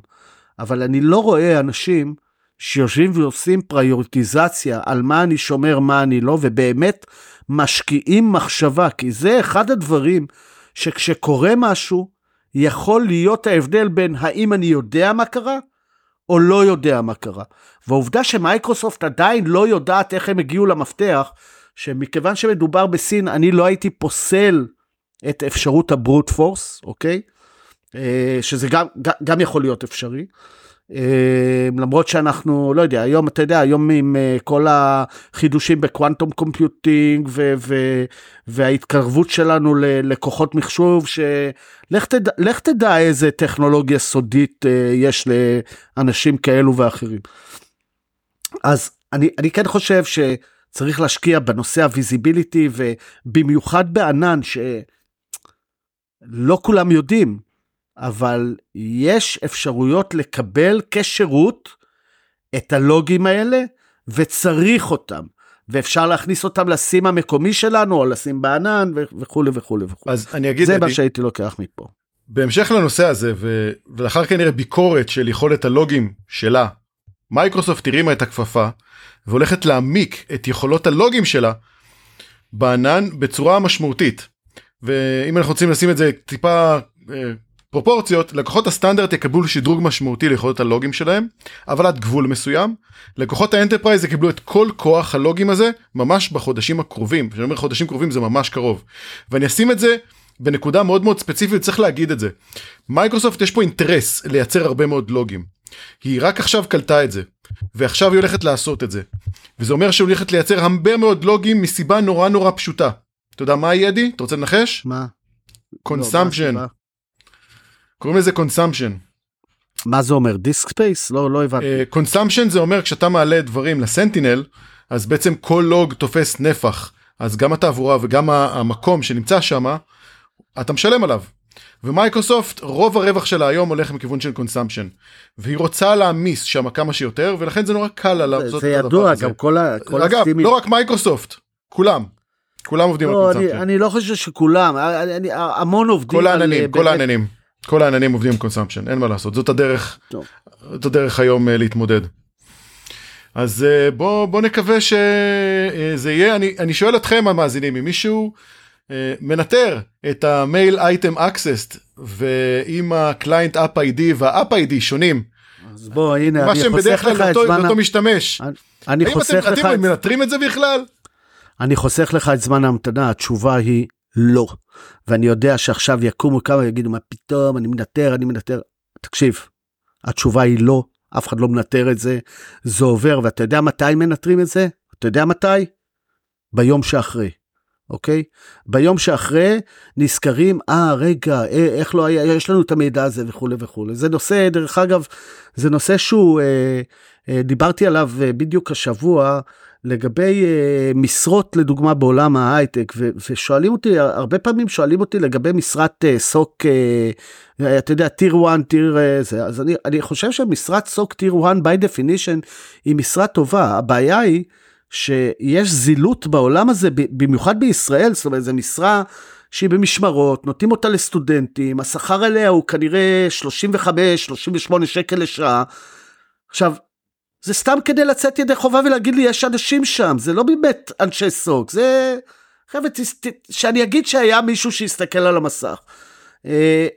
אבל אני לא רואה אנשים שיושבים ועושים פריורטיזציה על מה אני שומר, מה אני לא, ובאמת משקיעים מחשבה, כי זה אחד הדברים שכשקורה משהו, יכול להיות ההבדל בין האם אני יודע מה קרה, או לא יודע מה קרה. והעובדה שמייקרוסופט עדיין לא יודעת איך הם הגיעו למפתח, שמכיוון שמדובר בסין, אני לא הייתי פוסל את אפשרות ה-brute force, אוקיי? אה, שזה גם, גם יכול להיות אפשרי. אה, למרות שאנחנו, לא יודע, היום, אתה יודע, היום עם אה, כל החידושים ב-quantum computing ו- ו- וההתקרבות שלנו ליכולות מחשוב, שלך תדע, תדע איזה טכנולוגיה סודית יש לאנשים כאלו ואחרים. אז אני, אני כן חושב שצריך להשקיע בנושא ה-visibility ובמיוחד בענן שלא כולם יודעים, אבל יש אפשרויות לקבל כשירות את הלוגים האלה וצריך אותם. ואפשר להכניס אותם ל-SIEM המקומי שלנו או ל-SIEM בענן וכולי וכולי וכולי. אז אני אגיד... זה מה שהייתי לוקח מפה. בהמשך לנושא הזה ו... ולאחר כנראה ביקורת של יכולת הלוגים שלה מייקרוסופט הרימה את הכפפה והולכת להעמיק את יכולות הלוגים שלה בענן בצורה משמעותית. ואם אנחנו רוצים לשים את זה טיפה אה, פרופורציות לקוחות ה-standard יקבלו שדרוג משמעותי ליכולות הלוגים שלהם אבל עד גבול מסוים לקוחות ה-enterprise יקבלו את כל כוח הלוגים הזה ממש בחודשים הקרובים כשאני אומר חודשים קרובים זה ממש קרוב ואני אשים את זה בנקודה מאוד מאוד ספציפית צריך להגיד את זה מייקרוסופט יש פה אינטרס לייצר הרבה מאוד לוגים היא רק עכשיו קלטה את זה ועכשיו היא הולכת לעשות את זה וזה אומר שהיא הולכת לייצר הרבה מאוד לוגים מסיבה נורא נורא פשוטה אתה יודע מה יהיה אדי? אתה רוצה לנחש? מה? consumption. לא, קוראים לזה consumption. מה זה אומר disk space? לא, לא הבנתי. consumption אה, זה אומר כשאתה מעלה דברים לסנטינל אז בעצם כל לוג תופס נפח אז גם התעבורה וגם המקום שנמצא שם אתה משלם עליו. ומייקרוסופט רוב הרווח שלה היום הולך מכיוון של consumption והיא רוצה להעמיס שם כמה שיותר ולכן זה נורא קל לה לעשות זה, זה ידוע גם כל, ה, כל אגב. לא רק מייקרוסופט כולם כולם עובדים לא, על consumption. אני, אני לא חושב שכולם אני, אני, המון עובדים כל העננים על, כל. העננים כל העננים עובדים עם consumption אין מה לעשות זאת הדרך טוב. זאת הדרך היום אה, להתמודד. אז אה, בוא בוא נקווה שזה יהיה אני אני שואל אתכם המאזינים אם מישהו מנטר את ה-mail item accessed ואם ה-client app ID וה-app ID שונים. אז בוא הנה אני חוסך לך את זמן אותו משתמש. אני, אני חוסך אתם, לך אתם את... מנטרים את זה בכלל? אני חוסך לך את זמן ההמתנה התשובה היא לא. ואני יודע שעכשיו יקומו כמה ויגידו מה פתאום אני מנטר אני מנטר תקשיב התשובה היא לא אף אחד לא מנטר את זה זה עובר ואתה יודע מתי מנטרים את זה אתה יודע מתי ביום שאחרי. אוקיי? ביום שאחרי נזכרים, אה, רגע, אה, איך לא היה, יש לנו את המידע הזה וכולי וכולי. זה נושא, דרך אגב, זה נושא שהוא, אה, אה, דיברתי עליו אה, בדיוק השבוע, לגבי uh, משרות לדוגמה בעולם ההייטק ו- ושואלים אותי הרבה פעמים שואלים אותי לגבי משרת uh, סוק uh, אתה יודע טיר 1 טיר uh, זה אז אני אני חושב שמשרת סוק טיר 1 by definition היא משרה טובה הבעיה היא שיש זילות בעולם הזה במיוחד בישראל זאת אומרת זו משרה. שהיא במשמרות, נותנים אותה לסטודנטים, השכר עליה הוא כנראה 35-38 שקל לשעה. עכשיו, זה סתם כדי לצאת ידי חובה ולהגיד לי יש אנשים שם זה לא באמת אנשי סוג זה חבר'ה שאני אגיד שהיה מישהו שיסתכל על המסך. אה,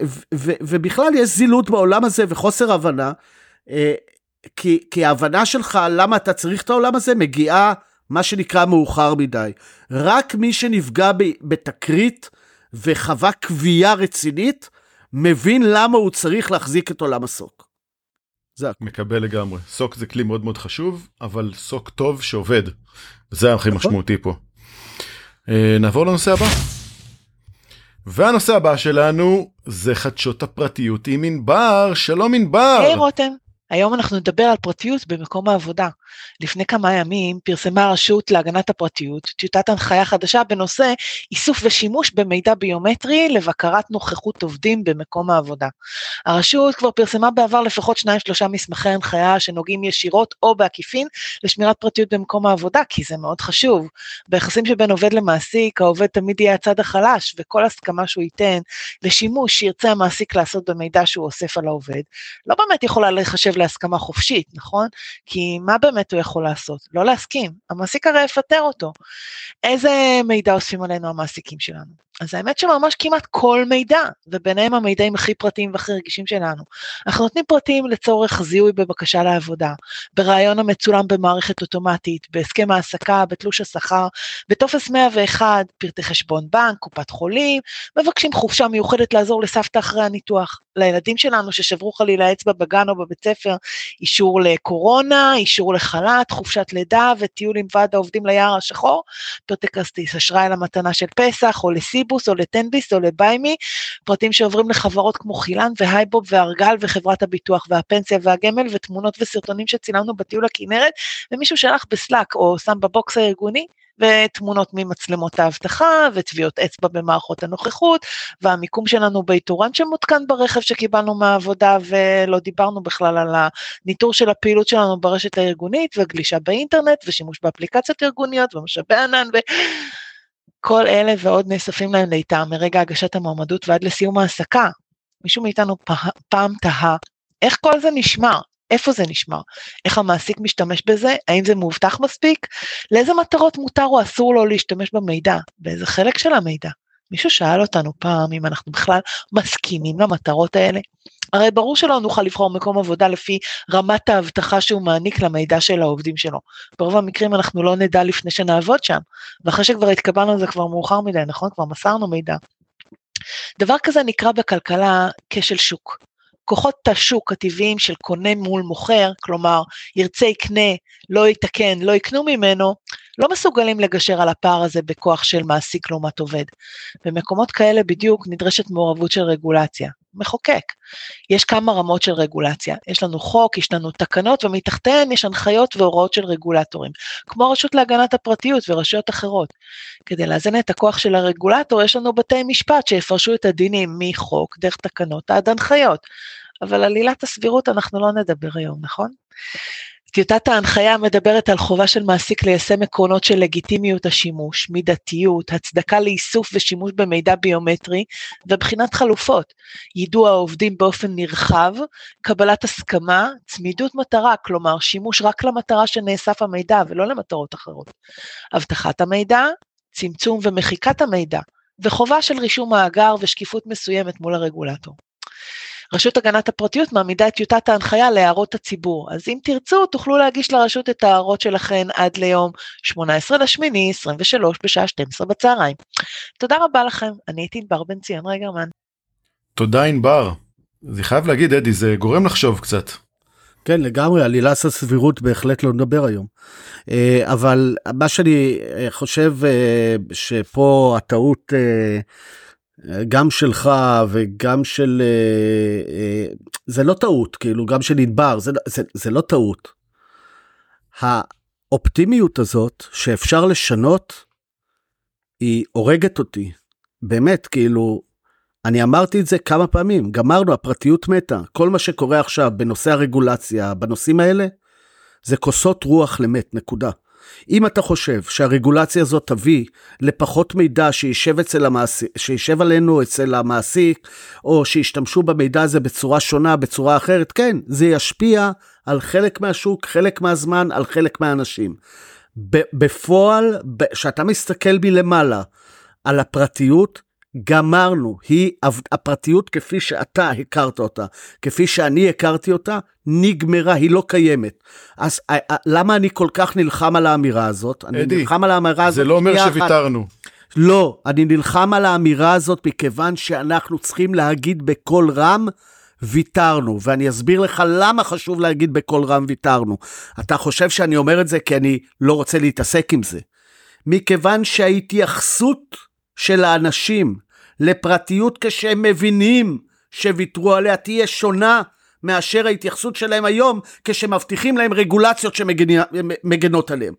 ובכלל יש זילות בעולם הזה וחוסר הבנה אה, כי, כי ההבנה שלך למה אתה צריך את העולם הזה מגיעה מה שנקרא מאוחר מדי. רק מי שנפגע בתקרית וחווה קביעה רצינית מבין למה הוא צריך להחזיק את עולם הסוק. זה מקבל לגמרי סוק זה כלי מאוד מאוד חשוב אבל סוק טוב שעובד. זה הכי נכון. משמעותי פה. אה, נעבור לנושא הבא. והנושא הבא שלנו זה חדשות הפרטיות עם ענבר שלום ענבר. היי hey, רותם היום אנחנו נדבר על פרטיות במקום העבודה. לפני כמה ימים פרסמה הרשות להגנת הפרטיות טיוטת הנחיה חדשה בנושא איסוף ושימוש במידע ביומטרי לבקרת נוכחות עובדים במקום העבודה. הרשות כבר פרסמה בעבר לפחות שניים שלושה מסמכי הנחיה שנוגעים ישירות או בעקיפין לשמירת פרטיות במקום העבודה, כי זה מאוד חשוב. ביחסים שבין עובד למעסיק, העובד תמיד יהיה הצד החלש, וכל הסכמה שהוא ייתן לשימוש שירצה המעסיק לעשות במידע שהוא אוסף על העובד, לא באמת יכולה לחשב להסכמה חופשית, נכון? כי מה באמת הוא יכול לעשות? לא להסכים. המעסיק הרי יפטר אותו. איזה מידע אוספים עלינו המעסיקים שלנו? אז האמת שממש כמעט כל מידע, וביניהם המידעים הכי פרטיים והכי רגישים שלנו. אנחנו נותנים פרטים לצורך זיהוי בבקשה לעבודה, בראיון המצולם במערכת אוטומטית, בהסכם העסקה, בתלוש השכר, בטופס 101, פרטי חשבון בנק, קופת חולים, מבקשים חופשה מיוחדת לעזור לסבתא אחרי הניתוח. לילדים שלנו ששברו חלילה אצבע בגן או בבית ספר, אישור לקורונה, אישור לחל"ת, חופשת לידה וטיול עם ועד העובדים ליער השחור, פרטי כרטיס אשראי למתנה של פסח או לסיבוס או לטנביס או לביימי, פרטים שעוברים לחברות כמו חילן והייבוב והרגל וחברת הביטוח והפנסיה והגמל ותמונות וסרטונים שצילמנו בטיול הכנרת ומישהו שלח בסלאק או שם בבוקס הארגוני. ותמונות ממצלמות האבטחה, וטביעות אצבע במערכות הנוכחות, והמיקום שלנו באיתורן שמותקן ברכב שקיבלנו מהעבודה, ולא דיברנו בכלל על הניטור של הפעילות שלנו ברשת הארגונית, וגלישה באינטרנט, ושימוש באפליקציות ארגוניות, ומשאבי ענן, ו... כל אלה ועוד נאספים להם לאיתם מרגע הגשת המועמדות ועד לסיום העסקה. מישהו מאיתנו פעם תהה, איך כל זה נשמר? איפה זה נשמר? איך המעסיק משתמש בזה? האם זה מאובטח מספיק? לאיזה מטרות מותר או אסור לו להשתמש במידע? באיזה חלק של המידע? מישהו שאל אותנו פעם אם אנחנו בכלל מסכימים למטרות האלה? הרי ברור שלא נוכל לבחור מקום עבודה לפי רמת האבטחה שהוא מעניק למידע של העובדים שלו. ברוב המקרים אנחנו לא נדע לפני שנעבוד שם, ואחרי שכבר התקבלנו זה כבר מאוחר מדי, נכון? כבר מסרנו מידע. דבר כזה נקרא בכלכלה כשל שוק. כוחות השוק הטבעיים של קונה מול מוכר, כלומר, ירצה יקנה, לא יתקן, לא יקנו ממנו, לא מסוגלים לגשר על הפער הזה בכוח של מעסיק לעומת עובד. במקומות כאלה בדיוק נדרשת מעורבות של רגולציה. מחוקק. יש כמה רמות של רגולציה. יש לנו חוק, יש לנו תקנות, ומתחתיהן יש הנחיות והוראות של רגולטורים, כמו הרשות להגנת הפרטיות ורשויות אחרות. כדי לאזן את הכוח של הרגולטור, יש לנו בתי משפט שיפרשו את הדינים מחוק, דרך תקנות עד הנחיות. אבל על עילת הסבירות אנחנו לא נדבר היום, נכון? טיוטת ההנחיה מדברת על חובה של מעסיק ליישם עקרונות של לגיטימיות השימוש, מידתיות, הצדקה לאיסוף ושימוש במידע ביומטרי ובחינת חלופות, יידוע העובדים באופן נרחב, קבלת הסכמה, צמידות מטרה, כלומר שימוש רק למטרה שנאסף המידע ולא למטרות אחרות, אבטחת המידע, צמצום ומחיקת המידע, וחובה של רישום מאגר ושקיפות מסוימת מול הרגולטור. רשות הגנת הפרטיות מעמידה את טיוטת ההנחיה להערות הציבור, אז אם תרצו תוכלו להגיש לרשות את ההערות שלכן עד ליום 18 לשמיני 23 בשעה 12 בצהריים. תודה רבה לכם, אני הייתי ענבר בן ציון רגרמן. תודה ענבר. זה חייב להגיד אדי זה גורם לחשוב קצת. כן לגמרי עלילת הסבירות בהחלט לא נדבר היום. אה, אבל מה שאני אה, חושב אה, שפה הטעות גם שלך וגם של אה, אה, זה לא טעות כאילו גם של ענבר זה, זה, זה לא טעות. האופטימיות הזאת שאפשר לשנות היא הורגת אותי באמת כאילו אני אמרתי את זה כמה פעמים גמרנו הפרטיות מתה כל מה שקורה עכשיו בנושא הרגולציה בנושאים האלה זה כוסות רוח למת נקודה. אם אתה חושב שהרגולציה הזאת תביא לפחות מידע שישב אצל המעסיק, שישב עלינו אצל המעסיק, או שישתמשו במידע הזה בצורה שונה, בצורה אחרת, כן, זה ישפיע על חלק מהשוק, חלק מהזמן, על חלק מהאנשים. בפועל, כשאתה מסתכל מלמעלה על הפרטיות, גמרנו, היא הפרטיות כפי שאתה הכרת אותה, כפי שאני הכרתי אותה, נגמרה, היא לא קיימת. אז אה, אה, למה אני כל כך נלחם על האמירה הזאת? אדי, אני נלחם על האמירה הזאת. זה לא אומר שוויתרנו. לא, אני נלחם על האמירה הזאת מכיוון שאנחנו צריכים להגיד בקול רם, ויתרנו, ואני אסביר לך למה חשוב להגיד בקול רם ויתרנו. אתה חושב שאני אומר את זה כי אני לא רוצה להתעסק עם זה. מכיוון שההתייחסות של האנשים לפרטיות כשהם מבינים שוויתרו עליה תהיה שונה מאשר ההתייחסות שלהם היום כשמבטיחים להם רגולציות שמגנות עליהם.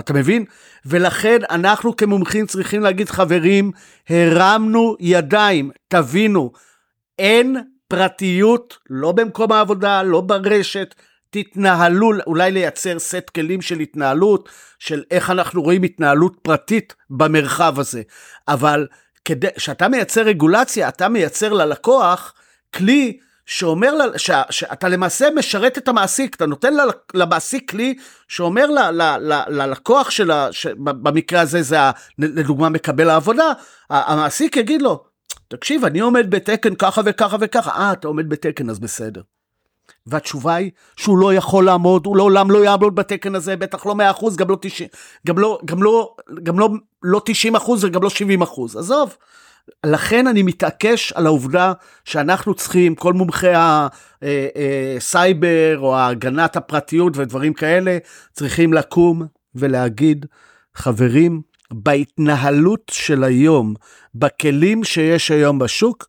אתה מבין? ולכן אנחנו כמומחים צריכים להגיד, חברים, הרמנו ידיים, תבינו, אין פרטיות, לא במקום העבודה, לא ברשת, תתנהלו, אולי לייצר סט כלים של התנהלות, של איך אנחנו רואים התנהלות פרטית במרחב הזה. אבל כשאתה מייצר רגולציה, אתה מייצר ללקוח כלי שאומר, לה, ש, שאתה למעשה משרת את המעסיק, אתה נותן למעסיק כלי שאומר ל, ל, ל, ללקוח שלה, במקרה הזה זה לדוגמה מקבל העבודה, המעסיק יגיד לו, תקשיב, אני עומד בתקן ככה וככה וככה, אה, אתה עומד בתקן, אז בסדר. והתשובה היא שהוא לא יכול לעמוד, הוא לעולם לא יעמוד בתקן הזה, בטח לא 100%, גם לא 90, גם לא, גם לא, גם לא, לא 90 וגם לא 70 עזוב. לכן אני מתעקש על העובדה שאנחנו צריכים, כל מומחי הסייבר או הגנת הפרטיות ודברים כאלה, צריכים לקום ולהגיד, חברים, בהתנהלות של היום, בכלים שיש היום בשוק,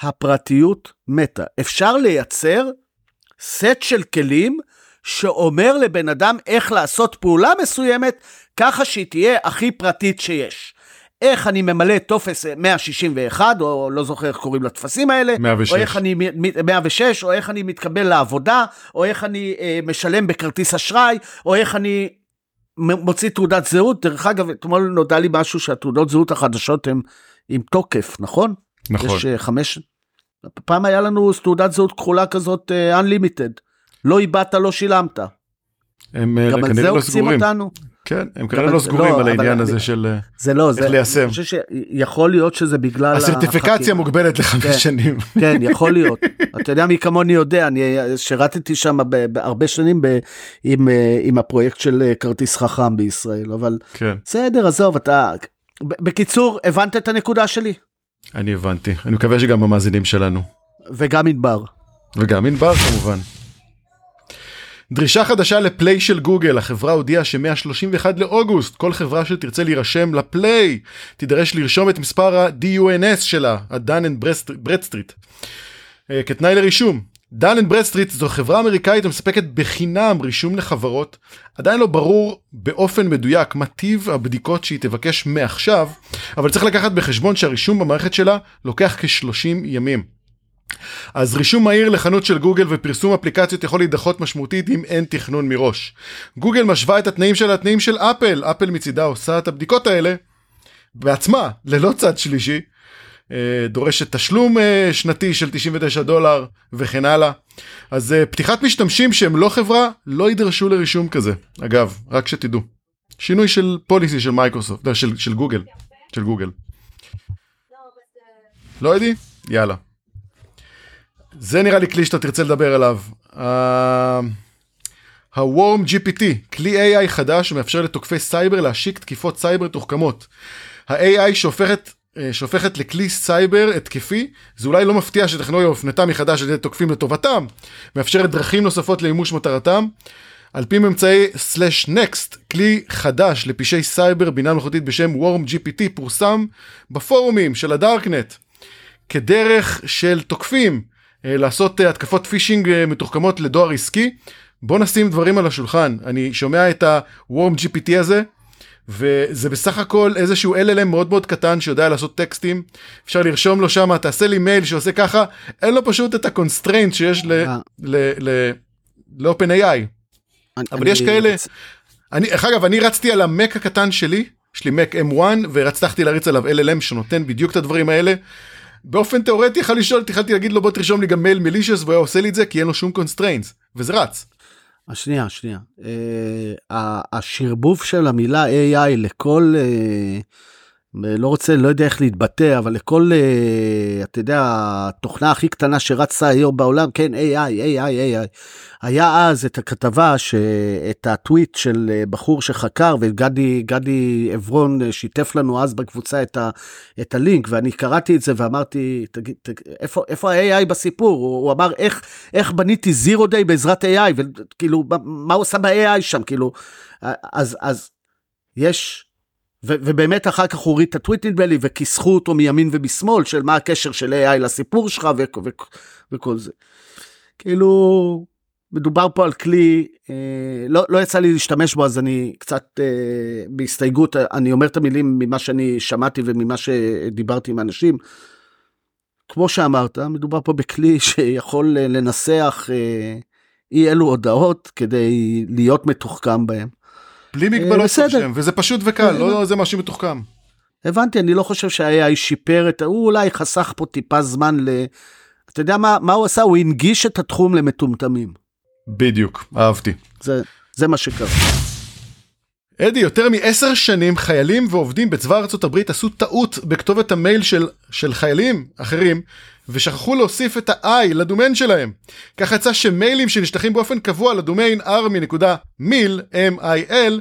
הפרטיות מתה. אפשר לייצר סט של כלים שאומר לבן אדם איך לעשות פעולה מסוימת, ככה שהיא תהיה הכי פרטית שיש. איך אני ממלא טופס 161, או לא זוכר איך קוראים לטפסים האלה, 106. או איך אני, 106, או איך אני מתקבל לעבודה, או איך אני אה, משלם בכרטיס אשראי, או איך אני מוציא תעודת זהות. דרך אגב, אתמול נודע לי משהו שהתעודות זהות החדשות הן עם תוקף, נכון? נכון. יש uh, חמש... פעם היה לנו תעודת זהות כחולה כזאת uh, unlimited. לא איבדת, לא שילמת. הם uh, גם על זה לא עוקצים. אותנו. כן, הם כנראה לא סגורים לא, על העניין אני- הזה של אה, זה לא, איך זה, ליישם. אני חושב שיכול להיות שזה בגלל הסרטיפיקציה החקירה. מוגבלת כן. לחמש שנים. כן, יכול להיות. אתה יודע מי כמוני יודע, אני שירתתי שם בהרבה שנים ב- עם, אה, עם הפרויקט של אה, כרטיס חכם בישראל, אבל כן, בסדר, עזוב, אתה... בקיצור, הבנת את הנקודה שלי? אני הבנתי. אני מקווה שגם המאזינים שלנו. וגם ענבר. וגם ענבר כמובן. דרישה חדשה לפליי של גוגל, החברה הודיעה שמ-31 לאוגוסט כל חברה שתרצה להירשם לפליי תידרש לרשום את מספר ה-DUNS שלה, and Bradstreet, אה, כתנאי לרישום. Dun and Bradstreet זו חברה אמריקאית המספקת בחינם רישום לחברות. עדיין לא ברור באופן מדויק מה טיב הבדיקות שהיא תבקש מעכשיו, אבל צריך לקחת בחשבון שהרישום במערכת שלה לוקח כ-30 ימים. אז רישום מהיר לחנות של גוגל ופרסום אפליקציות יכול להידחות משמעותית אם אין תכנון מראש. גוגל משווה את התנאים שלה לתנאים של אפל, אפל מצידה עושה את הבדיקות האלה בעצמה, ללא צד שלישי. אה, דורשת תשלום אה, שנתי של 99 דולר וכן הלאה. אז אה, פתיחת משתמשים שהם לא חברה לא יידרשו לרישום כזה. אגב, רק שתדעו. שינוי של policy של מייקרוסופט, לא, של, של גוגל. של גוגל. לא יודעים? יאללה. זה נראה לי כלי שאתה תרצה לדבר עליו. ה-Worm GPT, כלי AI חדש שמאפשר לתוקפי סייבר להשיק תקיפות סייבר מתוחכמות. ה-AI שהופכת, שהופכת לכלי סייבר התקפי, זה אולי לא מפתיע שטכנולוגיה הופנתה מחדש על ידי תוקפים לטובתם, מאפשרת דרכים נוספות למימוש מטרתם. על פי ממצאי SlashNext, כלי חדש לפשעי סייבר בינה מלאכותית בשם Worm GPT פורסם בפורומים של הדארקנט. כדרך של תוקפים אה, לעשות אה, התקפות פישינג אה, מתוחכמות לדואר עסקי. בוא נשים דברים על השולחן. אני שומע את ה-Worm GPT הזה, וזה בסך הכל איזשהו LLM מאוד מאוד קטן שיודע לעשות טקסטים. אפשר לרשום לו שם, תעשה לי מייל שעושה ככה, אין לו פשוט את ה constraint שיש ל- אה. ל- ל- ל-OpenAI. אני- אבל יש אני- כאלה, אני, דרך אגב, אני רצתי על המק הקטן שלי, יש לי מק M1, והצלחתי להריץ עליו LLM שנותן בדיוק את הדברים האלה. באופן תיאורטי יכול לשאול, יכלתי להגיד לו בוא תרשום לי גם מייל malicious, והוא היה עושה לי את זה כי אין לו שום constraints, וזה רץ. שנייה, שנייה. Uh, השרבוב של המילה AI לכל, uh, לא רוצה, לא יודע איך להתבטא, אבל לכל, uh, אתה יודע, התוכנה הכי קטנה שרצה היום בעולם, כן, AI, AI, AI. היה אז את הכתבה, ש... את הטוויט של אה, בחור שחקר, וגדי גדי עברון אה, שיתף לנו אז בקבוצה את, ה... את הלינק, ואני קראתי את זה ואמרתי, תגיד, תג... איפה, איפה ה-AI בסיפור? הוא, הוא אמר, איך, איך בניתי זירו דיי בעזרת AI, וכאילו, מה, מה הוא עושה ב-AI שם, כאילו, אז, אז יש... ו- ובאמת אחר כך הוא הוריד את הטוויט נדמה לי וכיסחו אותו מימין ומשמאל של מה הקשר של AI לסיפור שלך ו- ו- וכל זה. כאילו, מדובר פה על כלי, אה, לא, לא יצא לי להשתמש בו, אז אני קצת אה, בהסתייגות, אני אומר את המילים ממה שאני שמעתי וממה שדיברתי עם אנשים. כמו שאמרת, מדובר פה בכלי שיכול לנסח אה, אי אלו הודעות כדי להיות מתוחכם בהם. בלי מגבלות שם, וזה פשוט וקל, לא זה משהו מתוחכם. הבנתי, אני לא חושב שה-AI שיפר את, הוא אולי חסך פה טיפה זמן ל... אתה יודע מה, מה הוא עשה? הוא הנגיש את התחום למטומטמים. בדיוק, אהבתי. זה, זה מה שקרה. אדי, יותר מעשר שנים חיילים ועובדים בצבא ארצות הברית עשו טעות בכתובת המייל של, של חיילים אחרים, ושכחו להוסיף את ה-i לדומיין שלהם. כך יצא שמיילים שנשלחים באופן קבוע לדומיין army.mil, m-i-l,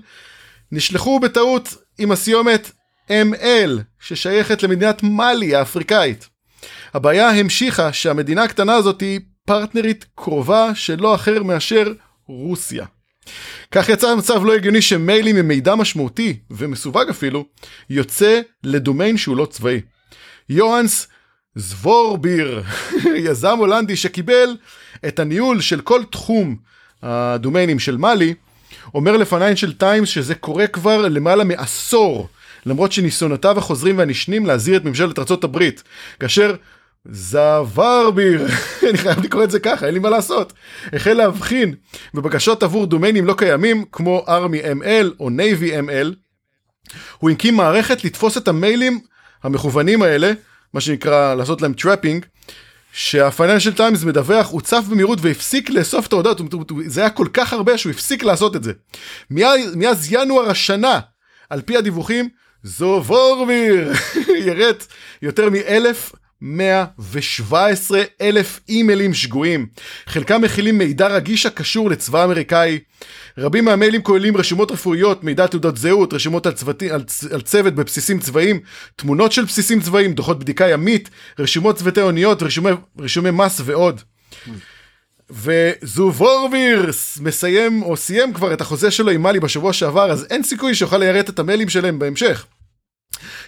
נשלחו בטעות עם הסיומת ml, ששייכת למדינת מאלי האפריקאית. הבעיה המשיכה שהמדינה הקטנה הזאת היא פרטנרית קרובה שלא אחר מאשר רוסיה. כך יצא מצב לא הגיוני שמיילים עם מידע משמעותי, ומסווג אפילו, יוצא לדומיין שהוא לא צבאי. יוהאנס זוורביר, יזם הולנדי שקיבל את הניהול של כל תחום הדומיינים של מאלי, אומר לפנייינשל טיימס שזה קורה כבר למעלה מעשור, למרות שניסיונותיו החוזרים והנשנים להזהיר את ממשלת הברית, כאשר זוורביר, אני חייב לקרוא את זה ככה, אין לי מה לעשות. החל להבחין בבקשות עבור דומיינים לא קיימים, כמו army ml או navy ml. הוא הקים מערכת לתפוס את המיילים המכוונים האלה, מה שנקרא לעשות להם trapping, שהפייננשל טיימס מדווח, הוא צף במהירות והפסיק לאסוף את ההודעות, זה היה כל כך הרבה שהוא הפסיק לעשות את זה. מאז, ינואר השנה, על פי הדיווחים, זוורביר ירד יותר מאלף 117 אלף אימיילים שגויים. חלקם מכילים מידע רגיש הקשור לצבא האמריקאי. רבים מהמיילים כוללים רשימות רפואיות, מידע תעודת זהות, רשימות על, צוותי, על, על צוות בבסיסים צבאיים, תמונות של בסיסים צבאיים, דוחות בדיקה ימית, רשימות צוותי אוניות, רישומי מס ועוד. וזובורביר מסיים או סיים כבר את החוזה שלו עם מאלי בשבוע שעבר, אז אין סיכוי שיוכל ליירט את המיילים שלהם בהמשך.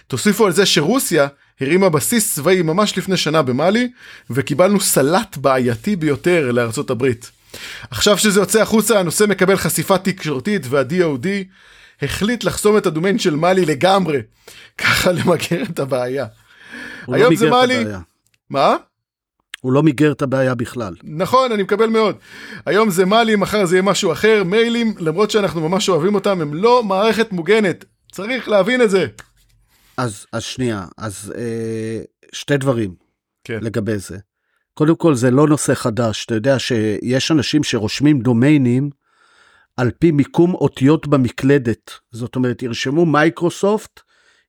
תוסיפו על זה שרוסיה הרימה בסיס צבאי ממש לפני שנה במאלי, וקיבלנו סלט בעייתי ביותר לארצות הברית. עכשיו שזה יוצא החוצה, הנושא מקבל חשיפה תקשורתית, וה-DOD החליט לחסום את הדומיין של מאלי לגמרי, ככה למגר את הבעיה. לא היום לא זה מאלי... מה? הוא לא מיגר את הבעיה בכלל. נכון, אני מקבל מאוד. היום זה מאלי, מחר זה יהיה משהו אחר. מיילים, למרות שאנחנו ממש אוהבים אותם, הם לא מערכת מוגנת. צריך להבין את זה. אז, אז שנייה, אז אה, שתי דברים כן. לגבי זה. קודם כל, זה לא נושא חדש. אתה יודע שיש אנשים שרושמים דומיינים על פי מיקום אותיות במקלדת. זאת אומרת, ירשמו מייקרוסופט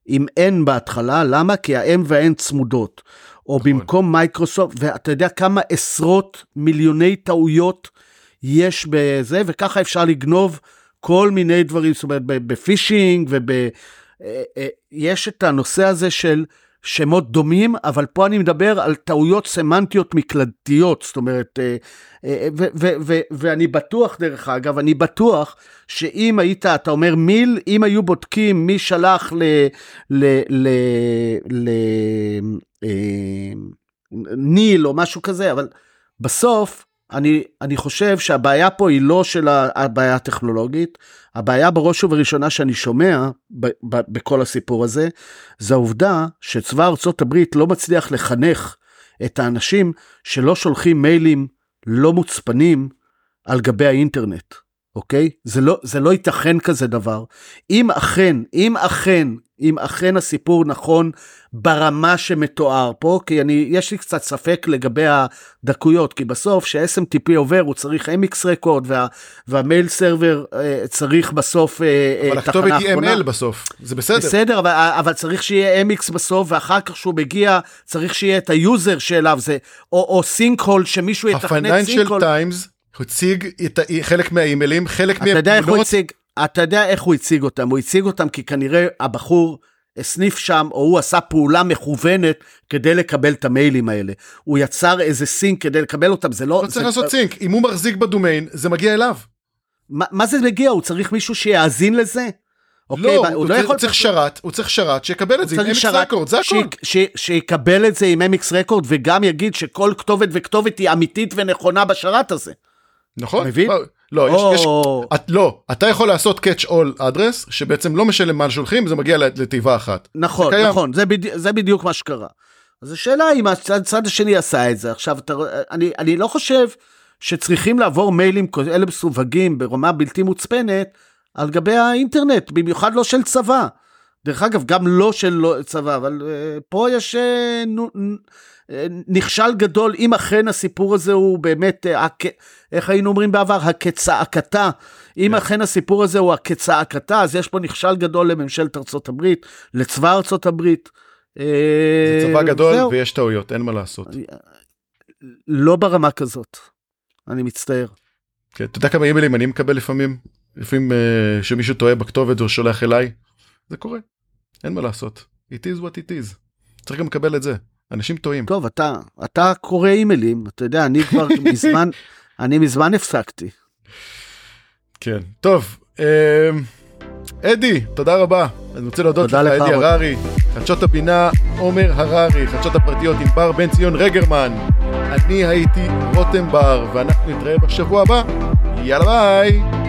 עם N בהתחלה, למה? כי ה-M וה-N צמודות. או נכון. במקום מייקרוסופט, ואתה יודע כמה עשרות מיליוני טעויות יש בזה, וככה אפשר לגנוב כל מיני דברים, זאת אומרת, בפישינג וב... אה, אה, יש את הנושא הזה של שמות דומים, אבל פה אני מדבר על טעויות סמנטיות מקלדתיות, זאת אומרת, אה, ואני בטוח, דרך אגב, אני בטוח שאם היית, אתה אומר מיל, אם היו בודקים מי שלח ל... ל, ל, ל ניל או משהו כזה, אבל בסוף אני, אני חושב שהבעיה פה היא לא של הבעיה הטכנולוגית, הבעיה בראש ובראשונה שאני שומע ב, ב, בכל הסיפור הזה, זה העובדה שצבא ארצות הברית לא מצליח לחנך את האנשים שלא שולחים מיילים לא מוצפנים על גבי האינטרנט. אוקיי? זה לא, זה לא ייתכן כזה דבר. אם אכן, אם אכן, אם אכן הסיפור נכון ברמה שמתואר פה, כי אני, יש לי קצת ספק לגבי הדקויות, כי בסוף ש-SMTP עובר הוא צריך MX רקורד וה, וה mail server אה, צריך בסוף אה, אבל הכתובת היא ML בסוף, זה בסדר. בסדר, אבל, אבל צריך שיהיה MX בסוף, ואחר כך שהוא מגיע צריך שיהיה את ה user שאליו זה, או, או sinkhole שמישהו יתכנת sinkhole. טיימס הציג את חלק מהאימיילים, חלק מהתמונות. אתה יודע איך הוא הציג, אתה יודע איך הוא הציג אותם, הוא הציג אותם כי כנראה הבחור הסניף שם, או הוא עשה פעולה מכוונת כדי לקבל את המיילים האלה. הוא יצר איזה sink כדי לקבל אותם, זה לא... לא צריך לעשות סינק, אם הוא מחזיק בדומיין, זה מגיע אליו. מה, מה זה מגיע? הוא צריך מישהו שיאזין לזה? אוקיי, לא, הוא לא צריך- יכול... צריך שרת, הוא צריך שרת שיקבל את זה עם MX רקורד, זה הכל. שיקבל את זה עם MX רקורד וגם יגיד שכל כתובת וכתובת היא אמיתית ונכונה בשרת הזה. נכון? מבין? לא, לא, יש, יש, או- את, לא, אתה יכול לעשות catch all address שבעצם לא משנה מה שולחים, זה מגיע לתיבה אחת. נכון, זה קיים. נכון, זה, בדי, זה בדיוק מה שקרה. אז השאלה אם הצד, הצד השני עשה את זה. עכשיו, אתה, אני, אני לא חושב שצריכים לעבור מיילים כאלה מסווגים ברמה בלתי מוצפנת על גבי האינטרנט, במיוחד לא של צבא. דרך אגב, גם לא של לא, צבא, אבל uh, פה יש uh, נו, נכשל גדול, אם אכן הסיפור הזה הוא באמת, uh, הכ, איך היינו אומרים בעבר, הכצעקתה. אם אכן הסיפור הזה הוא הכצעקתה, אז יש פה נכשל גדול לממשלת ארצות הברית, לצבא ארצות הברית. זה צבא גדול זהו. ויש טעויות, אין מה לעשות. לא ברמה כזאת. אני מצטער. כן, אתה יודע כמה אימיילים אני מקבל לפעמים? לפעמים אה, שמישהו טועה בכתובת או שולח אליי? זה קורה, אין מה לעשות. It is what it is. צריך גם לקבל את זה. אנשים טועים. טוב, אתה, אתה קורא אימיילים, אתה יודע, אני כבר מזמן, אני מזמן הפסקתי. כן. טוב, אה, אדי, תודה רבה. אני רוצה להודות לך, אדי. הררי. חדשות הבינה, עומר הררי. חדשות הפרטיות עם בר בן ציון רגרמן. אני הייתי רותם בר, ואנחנו נתראה בשבוע הבא. יאללה ביי!